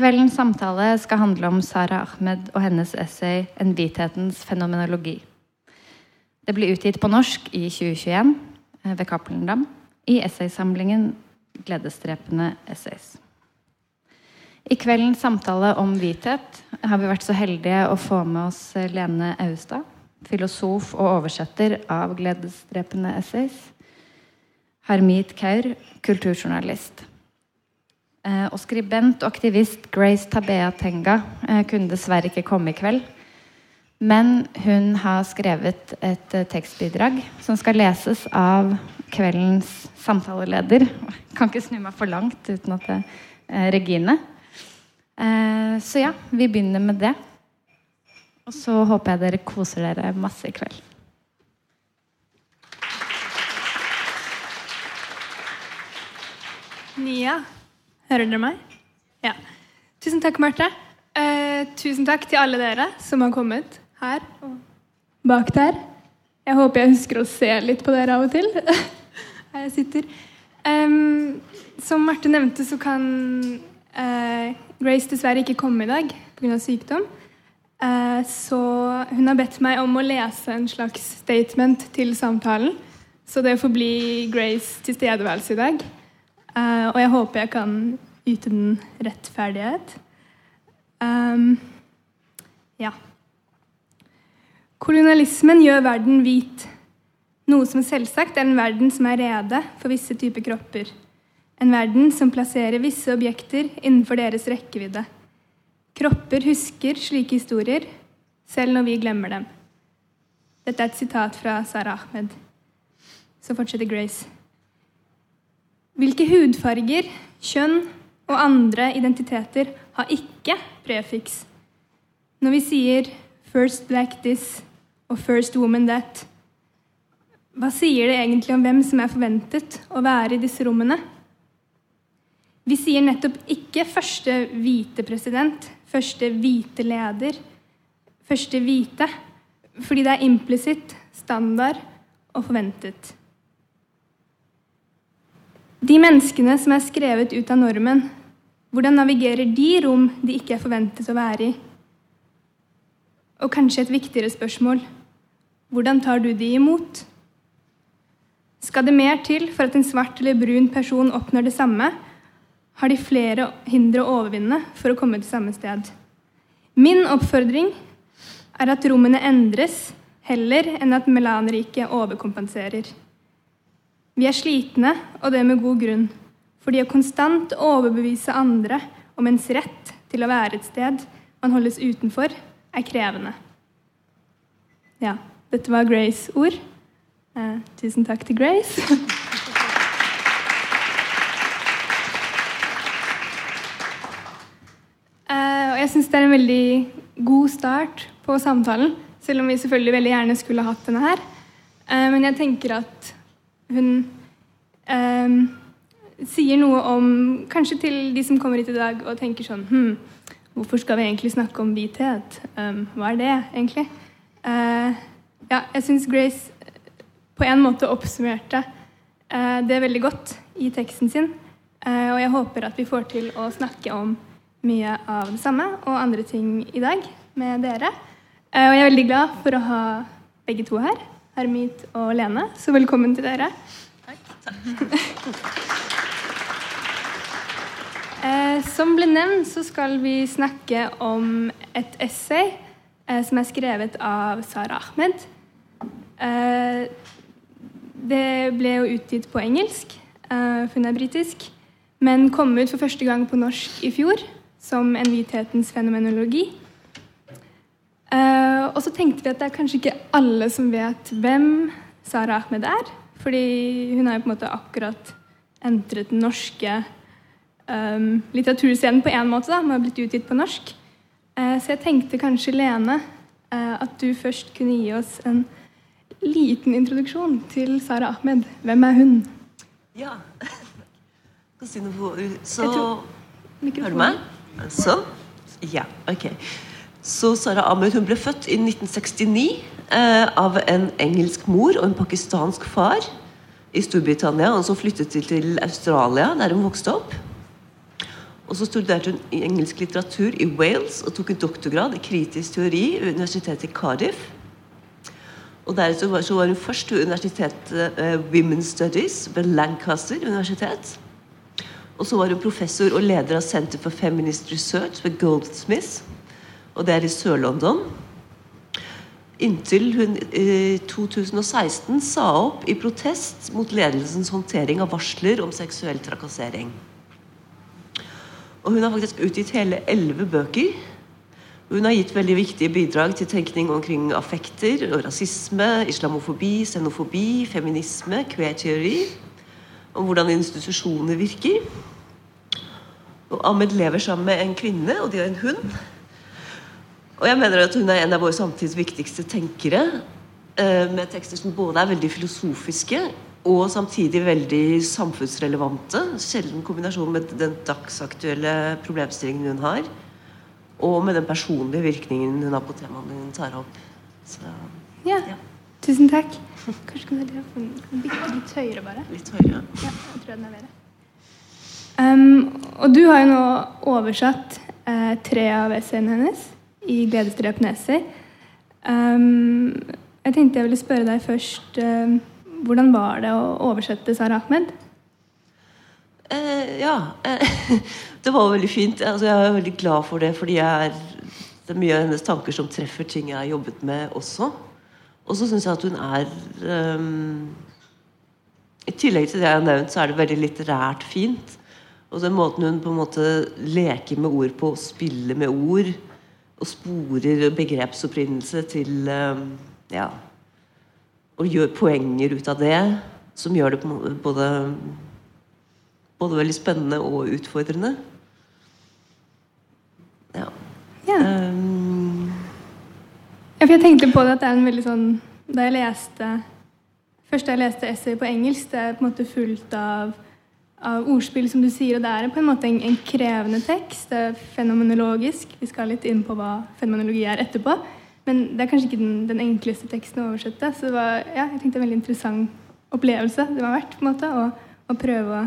Kveldens samtale skal handle om Sara Ahmed og hennes essay 'En hvithetens fenomenologi'. Det ble utgitt på norsk i 2021 eh, ved Cappelen Dam i essaysamlingen 'Gledesdrepende essays'. I kveldens samtale om hvithet har vi vært så heldige å få med oss Lene Austad, filosof og oversetter av 'Gledesdrepende essays'. Harmit Kaur, kulturjournalist. Eh, og skribent og aktivist Grace Tabea Tenga eh, kunne dessverre ikke komme i kveld. Men hun har skrevet et eh, tekstbidrag som skal leses av kveldens samtaleleder. Jeg kan ikke snu meg for langt uten at det er Regine. Så ja, vi begynner med det. Og så håper jeg dere koser dere masse i kveld. Nia. Hører dere meg? Ja. Tusen takk, Marte. Eh, tusen takk til alle dere som har kommet her og bak der. Jeg håper jeg husker å se litt på dere av og til. her jeg sitter. Um, som Marte nevnte, så kan uh, Grace dessverre ikke komme i dag pga. sykdom. Uh, så hun har bedt meg om å lese en slags statement til samtalen. Så det får bli Grace tilstedeværelse i dag. Uh, og jeg håper jeg kan yte den rettferdighet. Um, ja. Kolonialismen gjør verden hvit, noe som selvsagt er en verden som er rede for visse typer kropper. En verden som plasserer visse objekter innenfor deres rekkevidde. Kropper husker slike historier, selv når vi glemmer dem. Dette er et sitat fra Sara Ahmed. Så fortsetter Grace. Hvilke hudfarger, kjønn og andre identiteter har ikke prefiks. Når vi sier 'first black this' og 'first woman that', hva sier det egentlig om hvem som er forventet å være i disse rommene? Vi sier nettopp ikke 'første hvite president', 'første hvite leder', 'første hvite', fordi det er implisitt, standard og forventet. De menneskene som er skrevet ut av normen, hvordan navigerer de rom de ikke er forventet å være i? Og kanskje et viktigere spørsmål hvordan tar du de imot? Skal det mer til for at en svart eller brun person oppnår det samme? Har de flere hindre å overvinne for å komme til samme sted? Min oppfordring er at rommene endres heller enn at melanriket overkompenserer. Vi er slitne, og det med god grunn, fordi å konstant overbevise andre om ens rett til å være et sted man holdes utenfor, er krevende. Ja, dette var Grace' ord. Eh, tusen takk til Grace. eh, og jeg syns det er en veldig god start på samtalen, selv om vi selvfølgelig veldig gjerne skulle hatt denne her. Eh, men jeg tenker at hun eh, sier noe om Kanskje til de som kommer hit i dag og tenker sånn hm, Hvorfor skal vi egentlig snakke om hvithet? Um, hva er det egentlig? Uh, ja, jeg syns Grace på en måte oppsummerte uh, det veldig godt i teksten sin. Uh, og jeg håper at vi får til å snakke om mye av det samme og andre ting i dag med dere. og jeg er veldig glad for å ha begge to her. Hermit og Lene. Så velkommen til dere. Takk. eh, som ble nevnt, så skal vi snakke om et essay eh, som er skrevet av Sara Ahmed. Eh, det ble jo utgitt på engelsk, eh, hun er britisk, men kom ut for første gang på norsk i fjor som En hvithetens fenomenologi. Uh, og så tenkte vi at det er kanskje ikke alle som vet hvem Sara Ahmed er. Fordi hun har jo på en måte akkurat entret den norske um, litteraturscenen på én måte. da, Hun har blitt utgitt på norsk. Uh, så jeg tenkte kanskje, Lene, uh, at du først kunne gi oss en liten introduksjon til Sara Ahmed. Hvem er hun? Ja Så Hører du meg? Så? Ja, ok. Så Sara Ahmed hun ble født i 1969 eh, av en engelsk mor og en pakistansk far i Storbritannia. Og så flyttet de til Australia, der hun vokste opp. Og så studerte hun engelsk litteratur i Wales og tok en doktorgrad i kritisk teori ved universitetet i Cardiff. Og deretter så var hun først ved universitetet eh, Women's Studies ved Lancaster universitet. Og så var hun professor og leder av Center for Feminist Research ved Goldsmiths. Og det er i Sør-London. Inntil hun i 2016 sa opp i protest mot ledelsens håndtering av varsler om seksuell trakassering. Og hun har faktisk utgitt hele elleve bøker. Hun har gitt veldig viktige bidrag til tenkning omkring affekter og rasisme, islamofobi, xenofobi, feminisme, queer-teori, om hvordan institusjoner virker. Og Ahmed lever sammen med en kvinne, og de har en hund. Og jeg mener at hun er en av våre samtids viktigste tenkere, eh, med tekster som både er veldig filosofiske og samtidig veldig samfunnsrelevante. Sjelden kombinasjon med den dagsaktuelle problemstillingen hun har. Og med den personlige virkningen hun har på temaene hun tar opp. Så, Ja. Ja. Tusen takk. Kanskje kan dere få den litt høyere, bare? litt høyere. Ja, jeg tror den er bedre. Um, og du har jo nå oversatt uh, tre av essayene hennes i Gledestrøp Neser. Um, jeg tenkte jeg ville spørre deg først um, hvordan var det å oversette Sara Ahmed? Eh, ja. Eh, det var veldig fint. Altså, jeg er veldig glad for det, fordi er, det er mye av hennes tanker som treffer ting jeg har jobbet med også. Og så syns jeg at hun er um, I tillegg til det jeg har nevnt, så er det veldig litterært fint. Og den måten hun på en måte leker med ord på, spiller med ord, og sporer begrepsopprinnelse til ehm, Ja. Og gjør poenger ut av det, som gjør det både både veldig spennende og utfordrende. Ja. Ja. Um, Ja, for jeg tenkte på det at det er en veldig sånn Da jeg leste Først da jeg leste essay på engelsk, det er på en måte fullt av, av ordspill, som du sier, og det er på en måte en, en krevende tekst. Det er fenomenologisk. Vi skal litt inn på hva fenomenologi er etterpå. Men det er kanskje ikke den, den enkleste teksten å oversette. Så det var ja, jeg tenkte en veldig interessant opplevelse det var verdt på en måte, å, å prøve å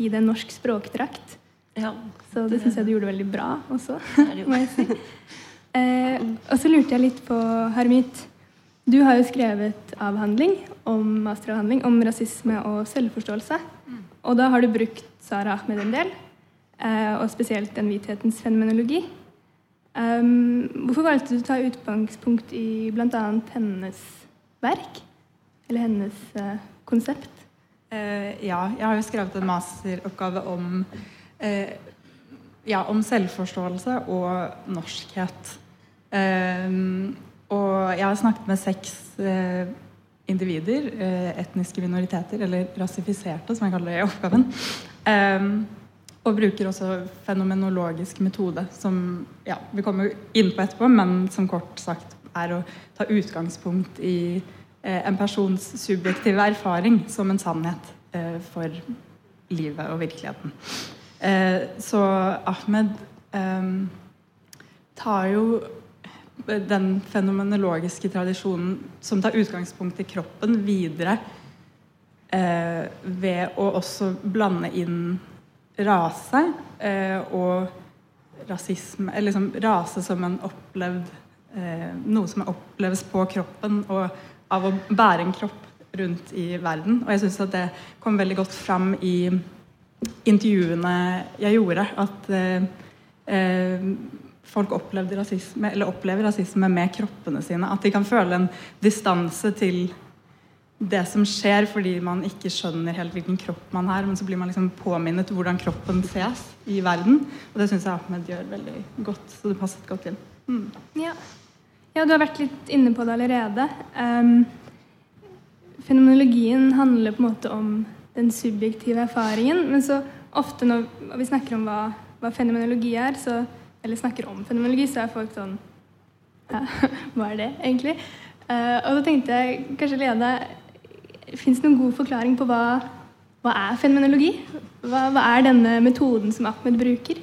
gi det en norsk språkdrakt. ja. Så det syns jeg du gjorde veldig bra også. det må jeg si. Eh, og så lurte jeg litt på, Hermit Du har jo skrevet avhandling om masteravhandling om rasisme og selvforståelse. Og da har du brukt Sara Ahmed en del, eh, og spesielt den hvithetens fenomenologi. Um, hvorfor valgte du å ta utgangspunkt i bl.a. hennes verk? Eller hennes eh, konsept? Eh, ja, jeg har jo skrevet en masteroppgave om, ja, om selvforståelse og norskhet. Eh, og jeg har snakket med seks individer, eh, etniske minoriteter, eller rasifiserte, som jeg kaller det i oppgaven. Eh, og bruker også fenomenologisk metode, som ja, vi kommer inn på etterpå, men som kort sagt er å ta utgangspunkt i eh, en persons subjektive erfaring som en sannhet eh, for livet og virkeligheten. Så Ahmed eh, tar jo den fenomenologiske tradisjonen som tar utgangspunkt i kroppen, videre eh, ved å også blande inn rase eh, og rasisme Eller liksom rase som en opplevd eh, Noe som oppleves på kroppen og av å bære en kropp rundt i verden. Og jeg syns at det kom veldig godt fram i intervjuene jeg gjorde. At eh, eh, folk opplevde rasisme, eller opplever rasisme med kroppene sine. At de kan føle en distanse til det som skjer fordi man ikke skjønner helt hvilken kropp man er, men så blir man liksom påminnet hvordan kroppen ses i verden. Og det syns jeg Ahmed gjør veldig godt, så det passet godt inn. Mm. Ja. ja, du har vært litt inne på det allerede. Um, fenomenologien handler på en måte om den subjektive erfaringen, men så ofte når vi snakker om hva, hva fenomenologi er, så, eller snakker om fenomenologi, så er folk sånn ja, Hva er det egentlig? Uh, og da tenkte jeg kanskje Lene Fins det noen god forklaring på hva, hva er fenomenologi? Hva, hva er denne metoden som Ahmed bruker?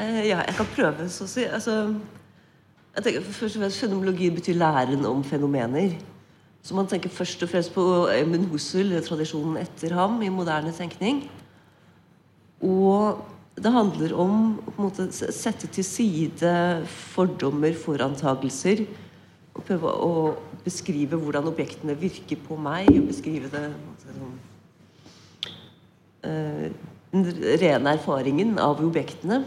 Uh, ja, jeg kan prøve, så å si. Altså, jeg tenker først og fremst Fenomenologi betyr læren om fenomener. Så man tenker først og fremst på Emund Husserl, tradisjonen etter ham, i moderne tenkning. Og det handler om å sette til side fordommer, forantagelser. Og prøve å beskrive hvordan objektene virker på meg. og beskrive det sånn, uh, Den rene erfaringen av objektene.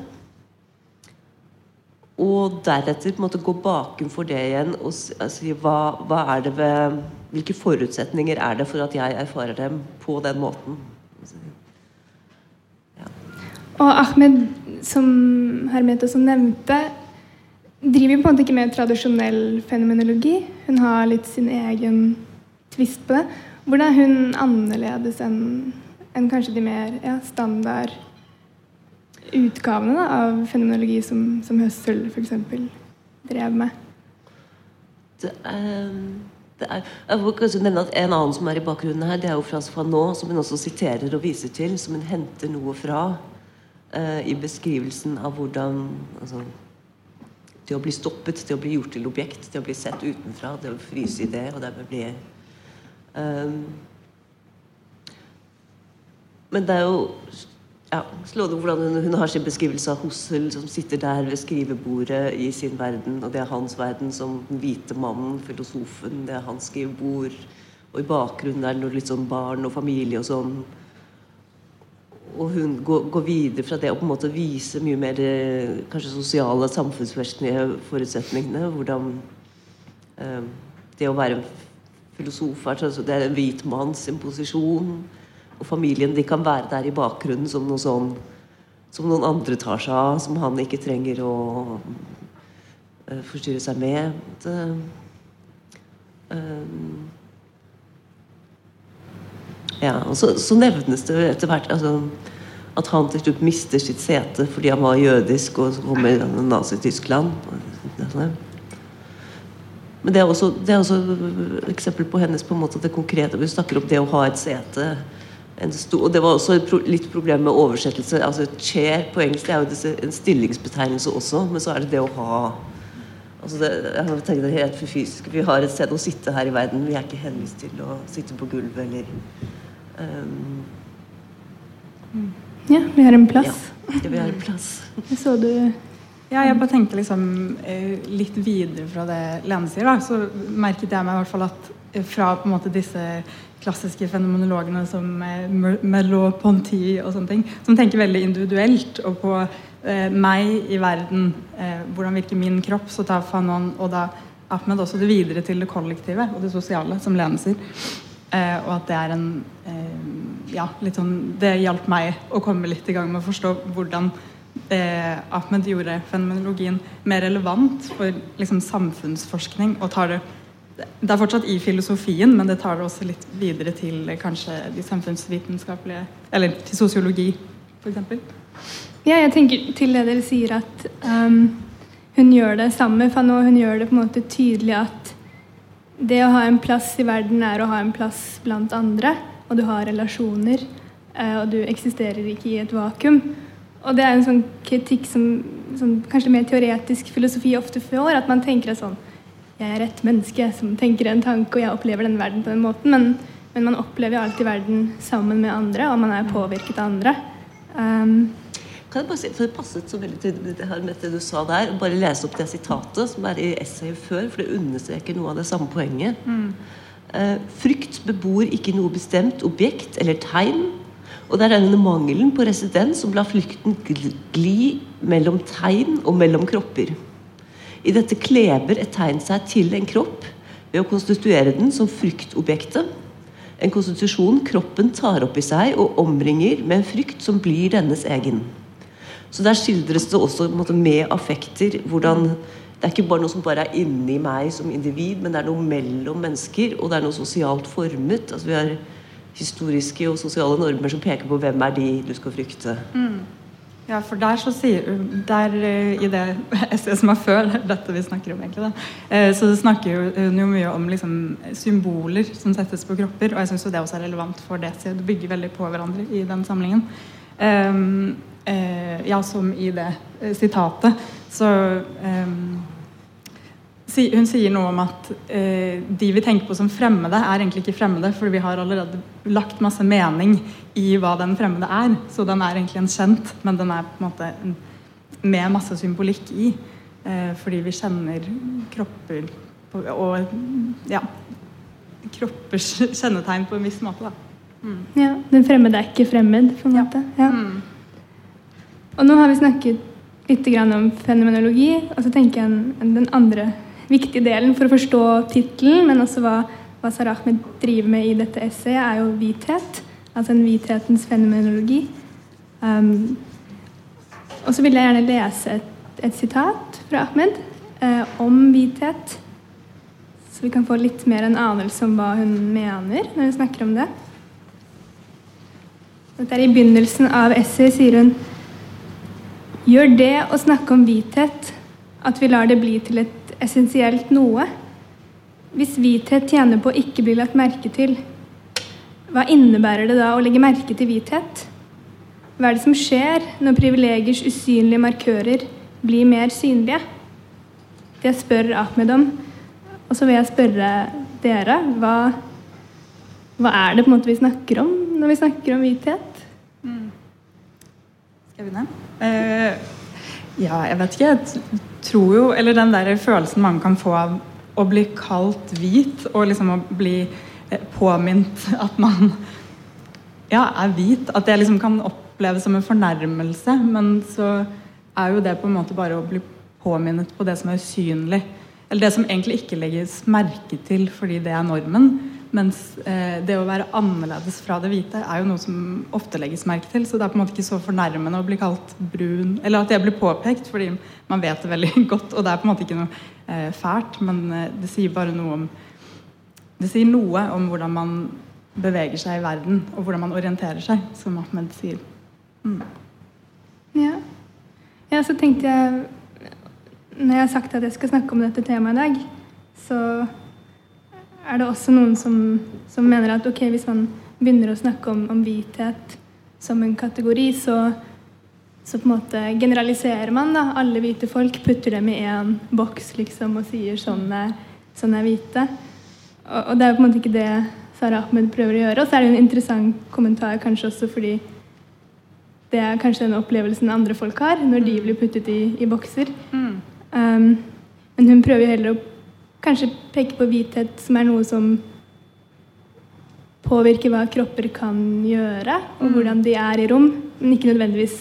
Og deretter på en måte gå bakenfor det igjen og si altså, hva, hva ved Hvilke forutsetninger er det for at jeg erfarer dem på den måten? Og Ahmed, som Hermet også nevnte, driver på en måte ikke med tradisjonell fenomenologi. Hun har litt sin egen tvist på det. Hvordan er hun annerledes enn en kanskje de mer ja, standard utgavene da, av fenomenologi som, som Høssel f.eks. drev med? Det er, det er, jeg får kanskje nevne at En annen som er i bakgrunnen her, det er jo Frans Fanon, som hun også siterer og viser til, som hun henter noe fra i beskrivelsen av hvordan altså, Det å bli stoppet, det å bli gjort til objekt, det å bli sett utenfra, det å fryse i det og dermed bli um, Men det er jo ja, slående hvordan hun, hun, har sin beskrivelse av Hussel som sitter der ved skrivebordet i sin verden, og det er hans verden som den hvite mannen, filosofen, det er hans skrivebord. Og i bakgrunnen er det noe litt sånn barn og familie og sånn og hun går, går, videre fra det å på en måte vise mye mer eh, kanskje sosiale, samfunnsmessige forutsetningene. Hvordan eh, det å være filosof er, altså, det er en hvit manns posisjon. Og familien de kan være der i bakgrunnen som noe sånn som noen andre tar seg av, som han ikke trenger å uh, forstyrre seg med. Det, um, ja, og så, så, nevnes det etter hvert altså, at han til slutt mister sitt sete fordi han var jødisk og kommer med Nazi-Tyskland. Men det er, også, det er også et eksempel på hennes på en måte det konkrete. Vi snakker om det å ha et sete. og Det var også litt problem med oversettelse. altså Chair på engelsk det er jo en stillingsbetegnelse også, men så er det det å ha altså det, jeg tenker det helt fysisk. Vi har et sted å sitte her i verden. Vi er ikke henvist til å sitte på gulvet eller Um, ja, vi har en plass. Ja, vi har en plass. så du ja, jeg bare tenker liksom eh, litt videre fra det Lene sier, da, så merket jeg meg i hvert fall at eh, fra på en måte disse klassiske fenomenologene som eh, Merleau-Ponty og sånne ting, som tenker veldig individuelt og på eh, meg i verden, eh, hvordan virker min kropp, så tar Fanon og da Ahmed også det videre til det kollektive og det sosiale, som Lene sier. Eh, og at det er en eh, Ja, litt sånn Det hjalp meg å komme litt i gang med å forstå hvordan eh, Ahmed gjorde fenomenologien mer relevant for liksom, samfunnsforskning. og tar det det er fortsatt i filosofien, men det tar det også litt videre til kanskje de samfunnsvitenskapelige Eller til sosiologi, f.eks. Ja, jeg tenker til det dere sier, at um, hun gjør det samme. For nå hun gjør det på en måte tydelig at det å ha en plass i verden er å ha en plass blant andre. Og du har relasjoner. Eh, og du eksisterer ikke i et vakuum. Og det er en sånn kritikk som, som kanskje mer teoretisk filosofi ofte får. At man tenker at sånn Jeg er et menneske som tenker en tanke, og jeg opplever den verden på den måten. Men, men man opplever alltid verden sammen med andre, og man er påvirket av andre. Um, kan jeg bare si, for Det passet så veldig til det, her med det du sa der. Bare lese opp det sitatet som er i essayet før, for det understreker noe av det samme poenget. Mm. Uh, frykt bebor ikke noe bestemt objekt eller tegn. Og det er denne mangelen på residens som lar flykten gli mellom tegn og mellom kropper. I dette kleber et tegn seg til en kropp ved å konstituere den som fryktobjektet. En konstitusjon kroppen tar opp i seg og omringer med en frykt som blir dennes egen. Så der skildres det også måte, med affekter hvordan det er ikke bare noe som bare er inni meg som individ, men det er noe mellom mennesker, og det er noe sosialt formet. Altså, vi har historiske og sosiale normer som peker på hvem er de du skal frykte. Mm. Ja, for der så sier der eh, I det essayet som er før dette vi snakker om, egentlig, da, eh, så snakker hun jo mye om liksom, symboler som settes på kropper. Og jeg syns det også er relevant for det, siden det bygger veldig på hverandre i den samlingen. Um, eh, ja, som i det eh, sitatet, så eh, hun sier noe om at eh, de vi tenker på som fremmede, er egentlig ikke fremmede, for vi har allerede lagt masse mening i hva den fremmede er. Så den er egentlig en kjent, men den er på en måte en, med masse symbolikk i. Eh, fordi vi kjenner kropper på, og ja kroppers kjennetegn på en viss måte. Mm. Ja, Den fremmede er ikke fremmed, på en måte. Ja. Mm. Og nå har vi snakket litt om fenomenologi, og så tenker jeg den andre viktige delen for å forstå tittelen, men også hva, hva Sarah driver med i dette essayet, er jo hvithet. Altså en hvithetens fenomenologi. Um, og så vil jeg gjerne lese et, et sitat fra Ahmed eh, om hvithet. Så vi kan få litt mer en anelse om hva hun mener når hun snakker om det. Dette er I begynnelsen av essayet sier hun Gjør det å snakke om hvithet at vi lar det bli til et essensielt noe. Hvis hvithet tjener på å ikke bli lagt merke til, hva innebærer det da å legge merke til hvithet? Hva er det som skjer når privilegiers usynlige markører blir mer synlige? Det spør Ahmed om. Og så vil jeg spørre dere hva, hva er det på en måte vi snakker om når vi snakker om hvithet? Mm. Skal jeg begynne? Uh, ja, jeg vet ikke. Jeg tror jo Eller den der følelsen mange kan få av å bli kalt hvit, og liksom å bli eh, påminnet at man ja, er hvit. At det liksom kan oppleves som en fornærmelse. Men så er jo det på en måte bare å bli påminnet på det som er usynlig. Eller det som egentlig ikke legges merke til fordi det er normen. Mens eh, det å være annerledes fra det hvite er jo noe som ofte legges merke til. Så det er på en måte ikke så fornærmende å bli kalt brun, eller at jeg blir påpekt, fordi man vet det veldig godt. Og det er på en måte ikke noe eh, fælt, men eh, det sier bare noe om Det sier noe om hvordan man beveger seg i verden, og hvordan man orienterer seg, som Ahmed sier. Mm. Ja. ja, så tenkte jeg Når jeg har sagt at jeg skal snakke om dette temaet i dag, så er det også noen som, som, mener at ok, hvis man begynner å snakke om, om hvithet som en kategori, så, så, på en måte generaliserer man da, alle hvite folk, putter dem i én boks liksom, og sier sånn er, sånn er hvite. Og, og, det er på en måte ikke det Sara Ahmed prøver å gjøre. Og så er det en interessant kommentar kanskje også fordi det er kanskje den opplevelsen andre folk har når de blir puttet i, i bokser. Mm. Um, men hun prøver heller å kanskje peke på hvithet som er noe som påvirker hva kropper kan gjøre, og mm. hvordan de er i rom, men ikke nødvendigvis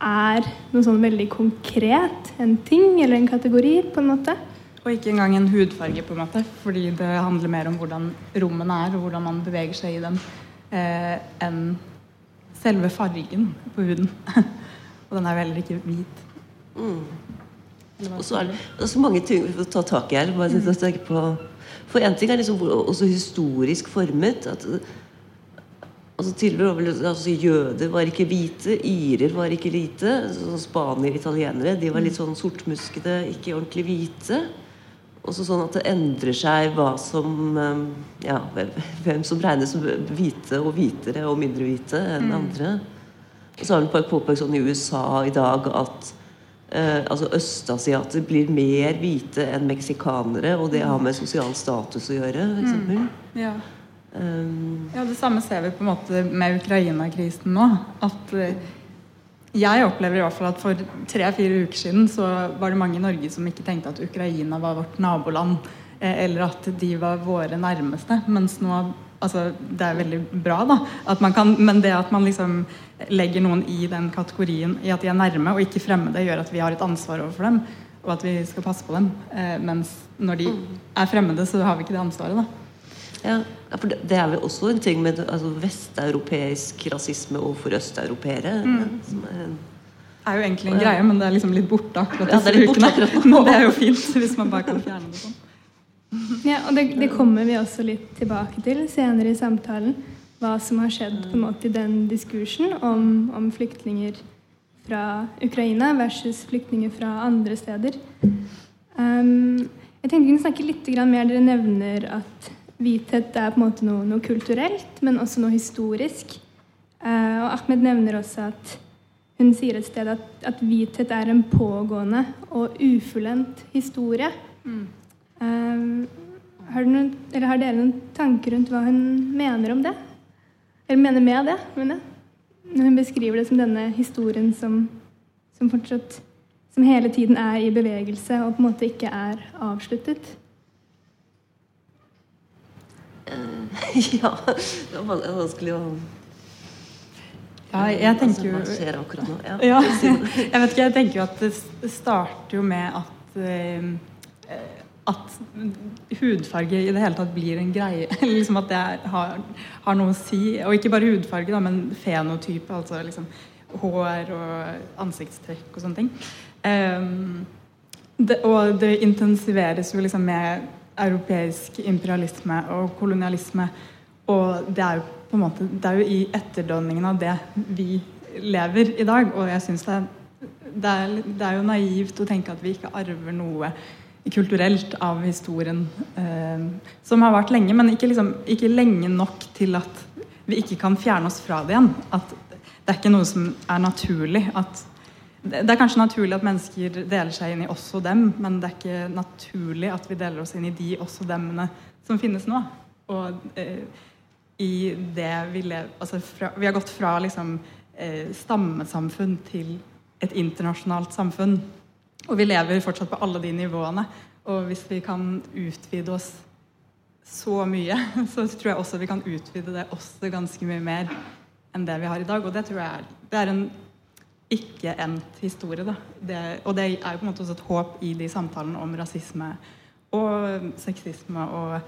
er noe sånn veldig konkret. En ting eller en kategori, på en måte. Og ikke engang en hudfarge, på en måte, fordi det handler mer om hvordan rommene er, og hvordan man beveger seg i dem, eh, enn selve fargen på huden. og den er heller ikke hvit. Mm. Og så er det, det er så mange ting vi får ta tak i her. På, for én ting er liksom også historisk formet. at altså Tidligere altså, Jøder var ikke hvite, irer var ikke hvite. Så spanier, italienere de var litt sånn sortmuskede, ikke ordentlig hvite. Og så sånn at det endrer seg hva som um, ja, hvem som regnes som hvite og hvitere og mindre hvite enn mm. andre. Og så har han påpekt sånn i USA i dag at eh, altså Østasiater blir mer hvite enn meksikanere, og det har med sosial status å gjøre. Mm. Ja. Um, ja, Det samme ser vi på en måte med Ukraina-krisen nå. At eh, jeg opplever i hvert fall at for tre-fire uker siden så var det mange i Norge som ikke tenkte at Ukraina var vårt naboland, eh, eller at de var våre nærmeste. Mens nå altså, Det er veldig bra, da. Kan, men det at man liksom legger noen i den kategorien i at de er nærme og ikke fremmede, gjør at vi har et ansvar overfor dem, og at vi skal passe på dem. Eh, mens når de mm. er fremmede, så har vi ikke det ansvaret, da. Ja, for det er vel også en ting med altså, vesteuropeisk rasisme overfor østeuropeere. Mm. Som er er jo egentlig en greie, men det er liksom litt borte akkurat ja, det er litt borte akkurat nå. Men det er jo fint hvis man bare kan fjerne det sånn. Ja, og det, det, kommer vi også litt tilbake til senere i samtalen. Hva som har skjedd på en måte i den diskursen om, om flyktninger fra Ukraina versus flyktninger fra andre steder. Um, jeg tenkte vi kunne snakke litt mer. Dere nevner at hvithet er på en måte noe, noe kulturelt, men også noe historisk. Uh, og Ahmed nevner også at hun sier et sted at, at hvithet er en pågående og ufullendt historie. Um, har, noen, har, dere noen tanker rundt hva hun mener om det? Eller mener med det, mener jeg. Når hun beskriver det som denne historien som, som fortsatt Som hele tiden er i bevegelse og på en måte ikke er avsluttet. Uh, ja Det er vanskelig å ja, jeg tenker jo? Ja, ja, jeg vet ikke, jeg tenker jo at det starter jo med at uh, at hudfarge i det hele tatt blir en greie. liksom At det har, har, noe å si. Og ikke bare hudfarge, da, men fenotype. Altså liksom hår og ansiktstrekk og sånne ting. Um, det, og det intensiveres jo liksom med europeisk imperialisme og kolonialisme. Og det er jo på en måte Det er jo i etterdønningen av det vi lever i dag. Og jeg syns det, det, det er jo naivt å tenke at vi ikke arver noe kulturelt av historien eh, som har vart lenge, men ikke, liksom, ikke, lenge nok til at vi ikke kan fjerne oss fra det igjen. At det er ikke noe som er naturlig. At, det er kanskje naturlig at mennesker deler seg inn i oss og dem, men det er ikke naturlig at vi deler oss inn i de oss og demene som finnes nå. Og eh, i det vi lever altså fra, Vi har gått fra liksom, eh, stammesamfunn til et internasjonalt samfunn. Og vi lever fortsatt på alle de nivåene. Og hvis vi kan utvide oss så mye, så tror jeg også vi kan utvide det også ganske mye mer enn det vi har i dag. Og det tror jeg er, det er en ikke-endt historie. Da. Det, og det er jo på en måte også et håp i de samtalene om rasisme og sexisme og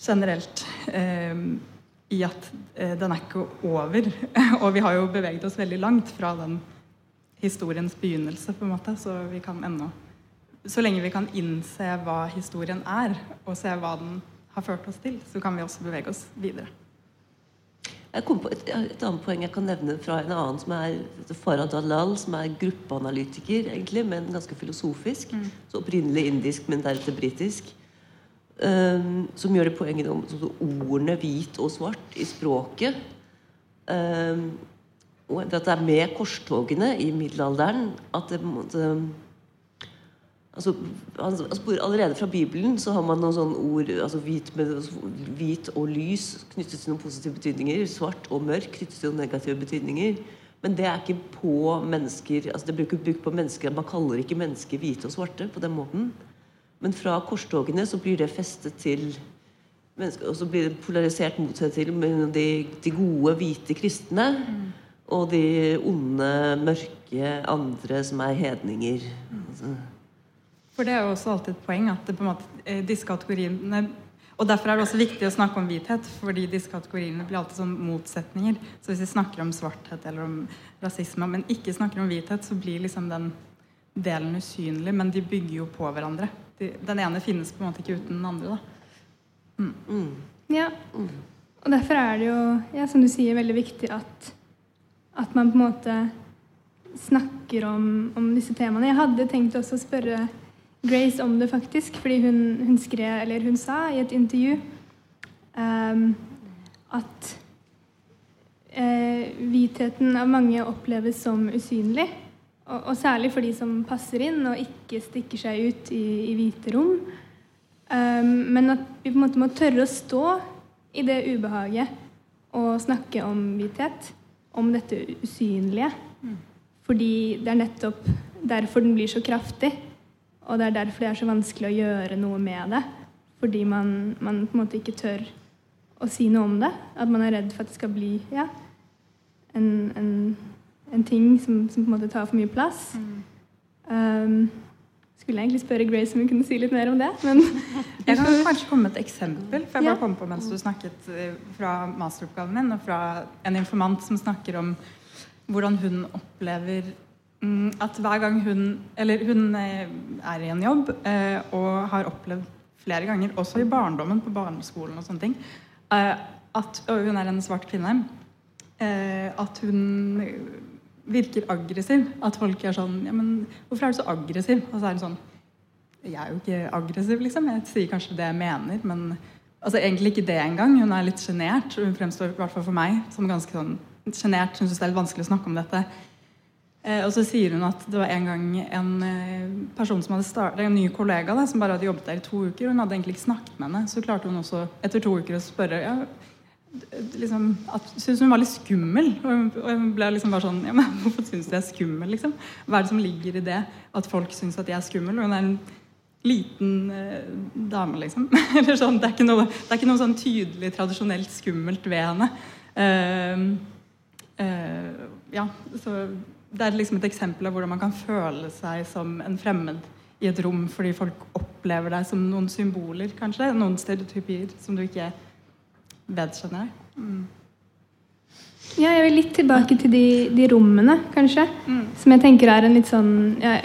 generelt eh, i at eh, den er ikke over. og vi har jo beveget oss veldig langt fra den historiens begynnelse, på en måte. Så vi kan ennå Så lenge vi kan innse hva historien er, og se hva den har ført oss til, så kan vi også bevege oss videre. Jeg kom på et, et, annet poeng jeg kan nevne fra en annen, som er Farah Dalal, som er gruppeanalytiker, egentlig, men ganske filosofisk. Mm. Så opprinnelig indisk, men deretter britisk. Um, som gjør det poenget om ordene hvit og svart i språket. Um, at det er med korstogene i middelalderen at det, måtte altså, altså, Allerede fra Bibelen så har man noen sånne ord altså hvit, med, hvit, og lys knyttet til noen positive betydninger. Svart og mørk knyttet til noen negative betydninger. Men det er ikke på mennesker altså Det blir ikke brukt på mennesker. Man kaller ikke mennesker hvite og svarte på den måten. Men fra korstogene så blir det festet til mennesker, Og så blir det polarisert mot seg til de, de gode, hvite kristne. Mm og de onde, mørke andre som er hedninger. Altså. For det er jo også alltid et poeng at det, måte, eh, disse kategoriene og Derfor er det også viktig å snakke om hvithet, fordi disse kategoriene blir alltid sånn motsetninger. Så hvis vi snakker om svarthet eller om rasisme, men ikke snakker om hvithet, så blir liksom den delen usynlig. Men de bygger jo på hverandre. De, den ene finnes på en måte ikke uten den andre. da. Mm. Mm. Ja. Mm. Og derfor er det jo, ja, som du sier, veldig viktig at at man på en måte snakker om, om, disse temaene. Jeg hadde tenkt også å spørre Grace om det, faktisk. Fordi hun, hun skrev, eller hun sa i et intervju um, at uh, hvitheten av mange oppleves som usynlig. Og, og, særlig for de som passer inn og ikke stikker seg ut i, i hvite rom. Um, men at vi på en måte må tørre å stå i det ubehaget og snakke om hvithet om dette usynlige. Mm. Fordi det er nettopp derfor den blir så kraftig. Og det er derfor det er så vanskelig å gjøre noe med det. Fordi man, man på en måte ikke tør å si noe om det. At man er redd for at det skal bli ja, en, en, en ting som, som, på en måte tar for mye plass. Mm. Um, skulle jeg egentlig spørre Grace om hun kunne si litt mer om det. Men jeg kan kanskje komme med et eksempel. For jeg bare kom på mens du snakket eh, fra masteroppgaven min, og fra en informant som snakker om hvordan hun opplever mm, at hver gang hun Eller hun eh, er i en jobb eh, og har opplevd flere ganger, også i barndommen, på barneskolen og sånne ting, at, og hun er en svart kvinne, at hun virker aggressiv. At folk er sånn ja, men 'Hvorfor er du så aggressiv?' Og så er det sånn Jeg er jo ikke aggressiv, liksom. Jeg sier kanskje det jeg mener, men altså, egentlig ikke det engang. Hun er litt sjenert. Hun fremstår i hvert fall for meg som ganske sånn sjenert. Hun syns det er litt vanskelig å snakke om dette. Eh, og så sier hun at det var en gang en eh, person som hadde startet, en ny kollega da, som bare hadde jobbet der i to uker. Hun hadde egentlig ikke snakket med henne. Så klarte hun også etter to uker å spørre ja, liksom, at syntes hun var litt skummel. Og hun, ble liksom bare sånn ja, men Hvorfor syns du jeg er skummel? liksom? Hva er det som ligger i det at folk syns at jeg er skummel? Og hun er en liten eh, dame, liksom. Eller sånn, det, er ikke noe, det er ikke noe sånn tydelig, tradisjonelt skummelt ved henne. Uh, uh, ja, så det er liksom et eksempel av hvordan man kan føle seg som en fremmed i et rom fordi folk opplever deg som noen symboler, kanskje. Noen stereotypier som du ikke vedkjenner jeg. Mm. Ja, jeg vil litt tilbake til de, de rommene, kanskje. Mm. Som jeg tenker er en litt sånn ja,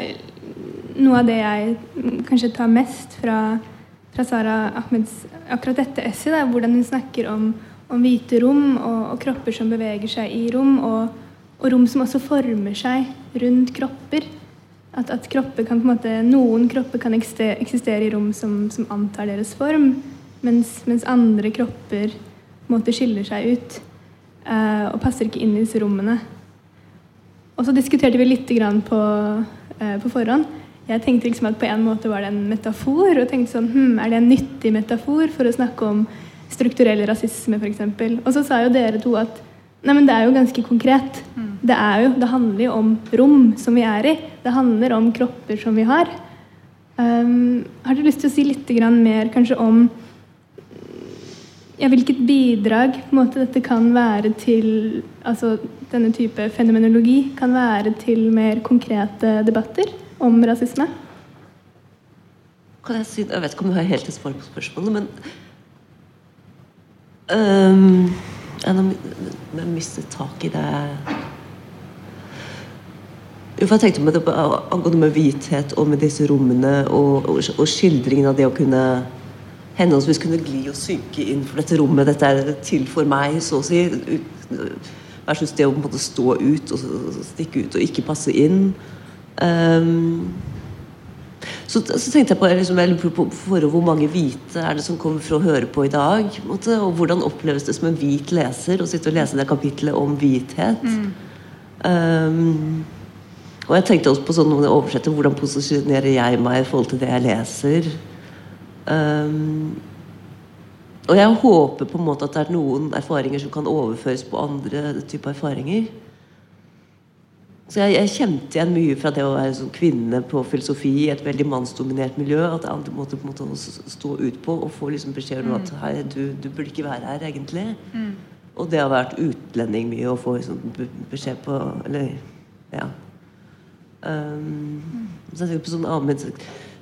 Noe av det jeg kanskje tar mest fra, fra Sara Ahmeds akkurat dette essayet, hvordan hun snakker om, om hvite rom og, og, kropper som beveger seg i rom. og og rom som også former seg rundt kropper. At, at kropper kan, måte, Noen kropper kan eksistere i rom som, som antar deres form, mens, mens, andre kropper måte, skiller seg ut uh, og passer ikke inn i disse rommene. Og så diskuterte vi litt på, uh, på forhånd. Jeg tenkte liksom at på en måte var det en metafor. Og tenkte sånn, hm, Er det en nyttig metafor for å snakke om strukturell rasisme f.eks.? Og så sa jo dere to at nei, men det er jo ganske konkret. Mm det, jo, det, handler jo om rom som vi er i. Det handler om kropper som vi har. Um, har du lyst til å si litt mer kanskje om ja, hvilket bidrag måte, dette kan være til altså, denne type fenomenologi kan være til mer konkrete debatter om rasisme? Kan jeg si Jeg vet ikke om jeg har helt et svar på spørsmålet, men um, Jeg mistet tak i det jo, for jeg tenkte med det angående med hvithet og med disse rommene og, og, og, skildringen av det å kunne henholdsvis kunne gli og synke inn for dette rommet. Dette er til for meg, så å si. Versus det å på en måte stå ut og stikke ut og ikke passe inn. Um, så, så, tenkte jeg på, liksom, på, på hvor mange hvite er det som kommer for å høre på i dag. Måte, og hvordan oppleves det som en hvit leser å sitte og lese det kapitlet om hvithet. Mm. Um, og jeg tenkte også på sånn når jeg oversetter, hvordan posisjonerer jeg meg i forhold til det jeg leser. Um, og jeg håper på en måte at det er noen erfaringer som kan overføres på andre typer erfaringer. Så jeg, jeg, kjente igjen mye fra det å være sånn kvinne på filosofi i et veldig mannsdominert miljø. At jeg måtte på en måte stå ut på og få liksom beskjed om at mm. hei, du, du, burde ikke være her, egentlig. Mm. Og det har vært utlending mye å få liksom, beskjed på Eller ja. Um, så jeg på sånn annet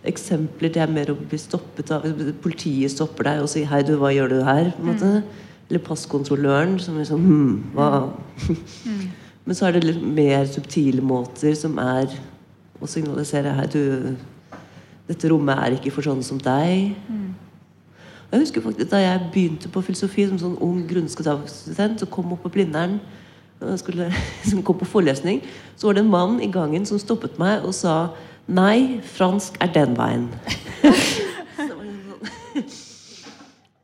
eksempler det er mer å bli stoppet av Politiet stopper deg og sier 'hei, du, hva gjør du her?' Mm. Eller passkontrolløren som liksom hm, hva mm. Men så er det litt mer subtile måter som er å signalisere 'hei, du, dette rommet er ikke for sånne som deg'. Mm. Jeg husker faktisk Da jeg begynte på filosofi som sånn ung grunnskolestudent, og kom opp på Blindern skulle, som kom på forelesning, så var det en mann i gangen som stoppet meg og sa Nei, fransk er den veien.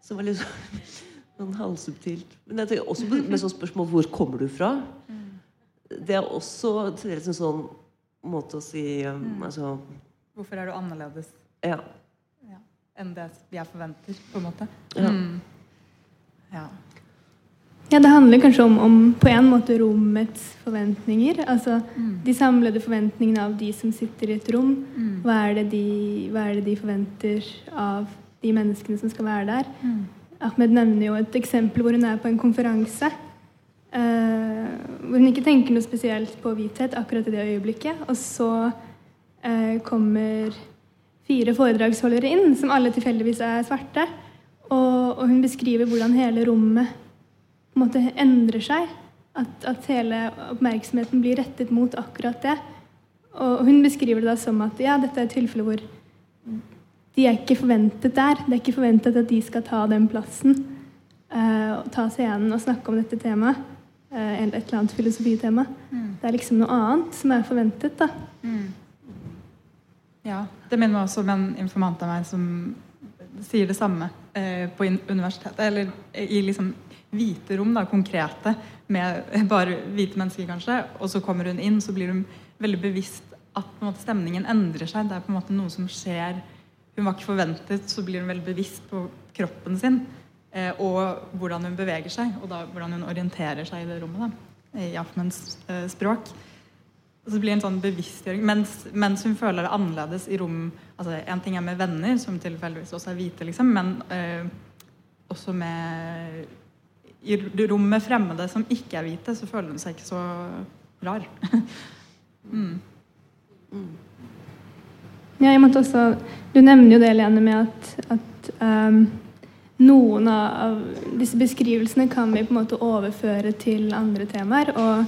Som var litt sånn, sånn halvsubtilt. Men jeg tenker også med sånn spørsmål hvor kommer du fra? Det er også en sånn måte å si um, mm. altså, Hvorfor er du annerledes ja. Ja, enn det jeg forventer, på en måte? Ja. Mm. ja. Ja, Det handler kanskje om, om, på en måte rommets forventninger. Altså mm. de samlede forventningene av de som sitter i et rom. Mm. Hva, er de, hva, er det de, forventer av de menneskene som skal være der? Mm. Ahmed nevner jo et eksempel hvor hun er på en konferanse. Uh, hvor hun ikke tenker noe spesielt på hvithet akkurat i det øyeblikket. Og så uh, kommer fire foredragsholdere inn, som alle tilfeldigvis er svarte. Og, og hun beskriver hvordan hele rommet en måte endrer seg. At, at, hele oppmerksomheten blir rettet mot akkurat det. Og hun beskriver det da som at ja, dette er et tilfelle hvor de er ikke forventet der. Det er ikke forventet at de skal ta den plassen. Uh, og ta scenen og snakke om dette temaet. Uh, et eller annet filosofitema. Mm. Det er liksom noe annet som er forventet. da. Mm. Ja. Det minner meg også om en informant av meg som sier det samme uh, på universitetet. Eller i liksom hvite rom, da, konkrete, med bare hvite mennesker, kanskje. Og så kommer hun inn, så blir hun veldig bevisst at en måte, stemningen endrer seg. Det er på en måte noe som skjer. Hun var ikke forventet, så blir hun veldig bevisst på kroppen sin eh, og hvordan hun beveger seg, og da, hvordan hun orienterer seg i det rommet. Da, I Afmens eh, språk. Og så blir det en sånn bevisstgjøring mens, mens, hun føler det annerledes i rom altså En ting er med venner, som tilfeldigvis også er hvite, liksom, men eh, også med I rom med fremmede som ikke er hvite, så føler hun seg ikke så rar. mm. Ja, jeg måtte også Du nevner jo det, Lene, med at, at um, noen av disse beskrivelsene kan vi på en måte overføre til andre temaer. Og,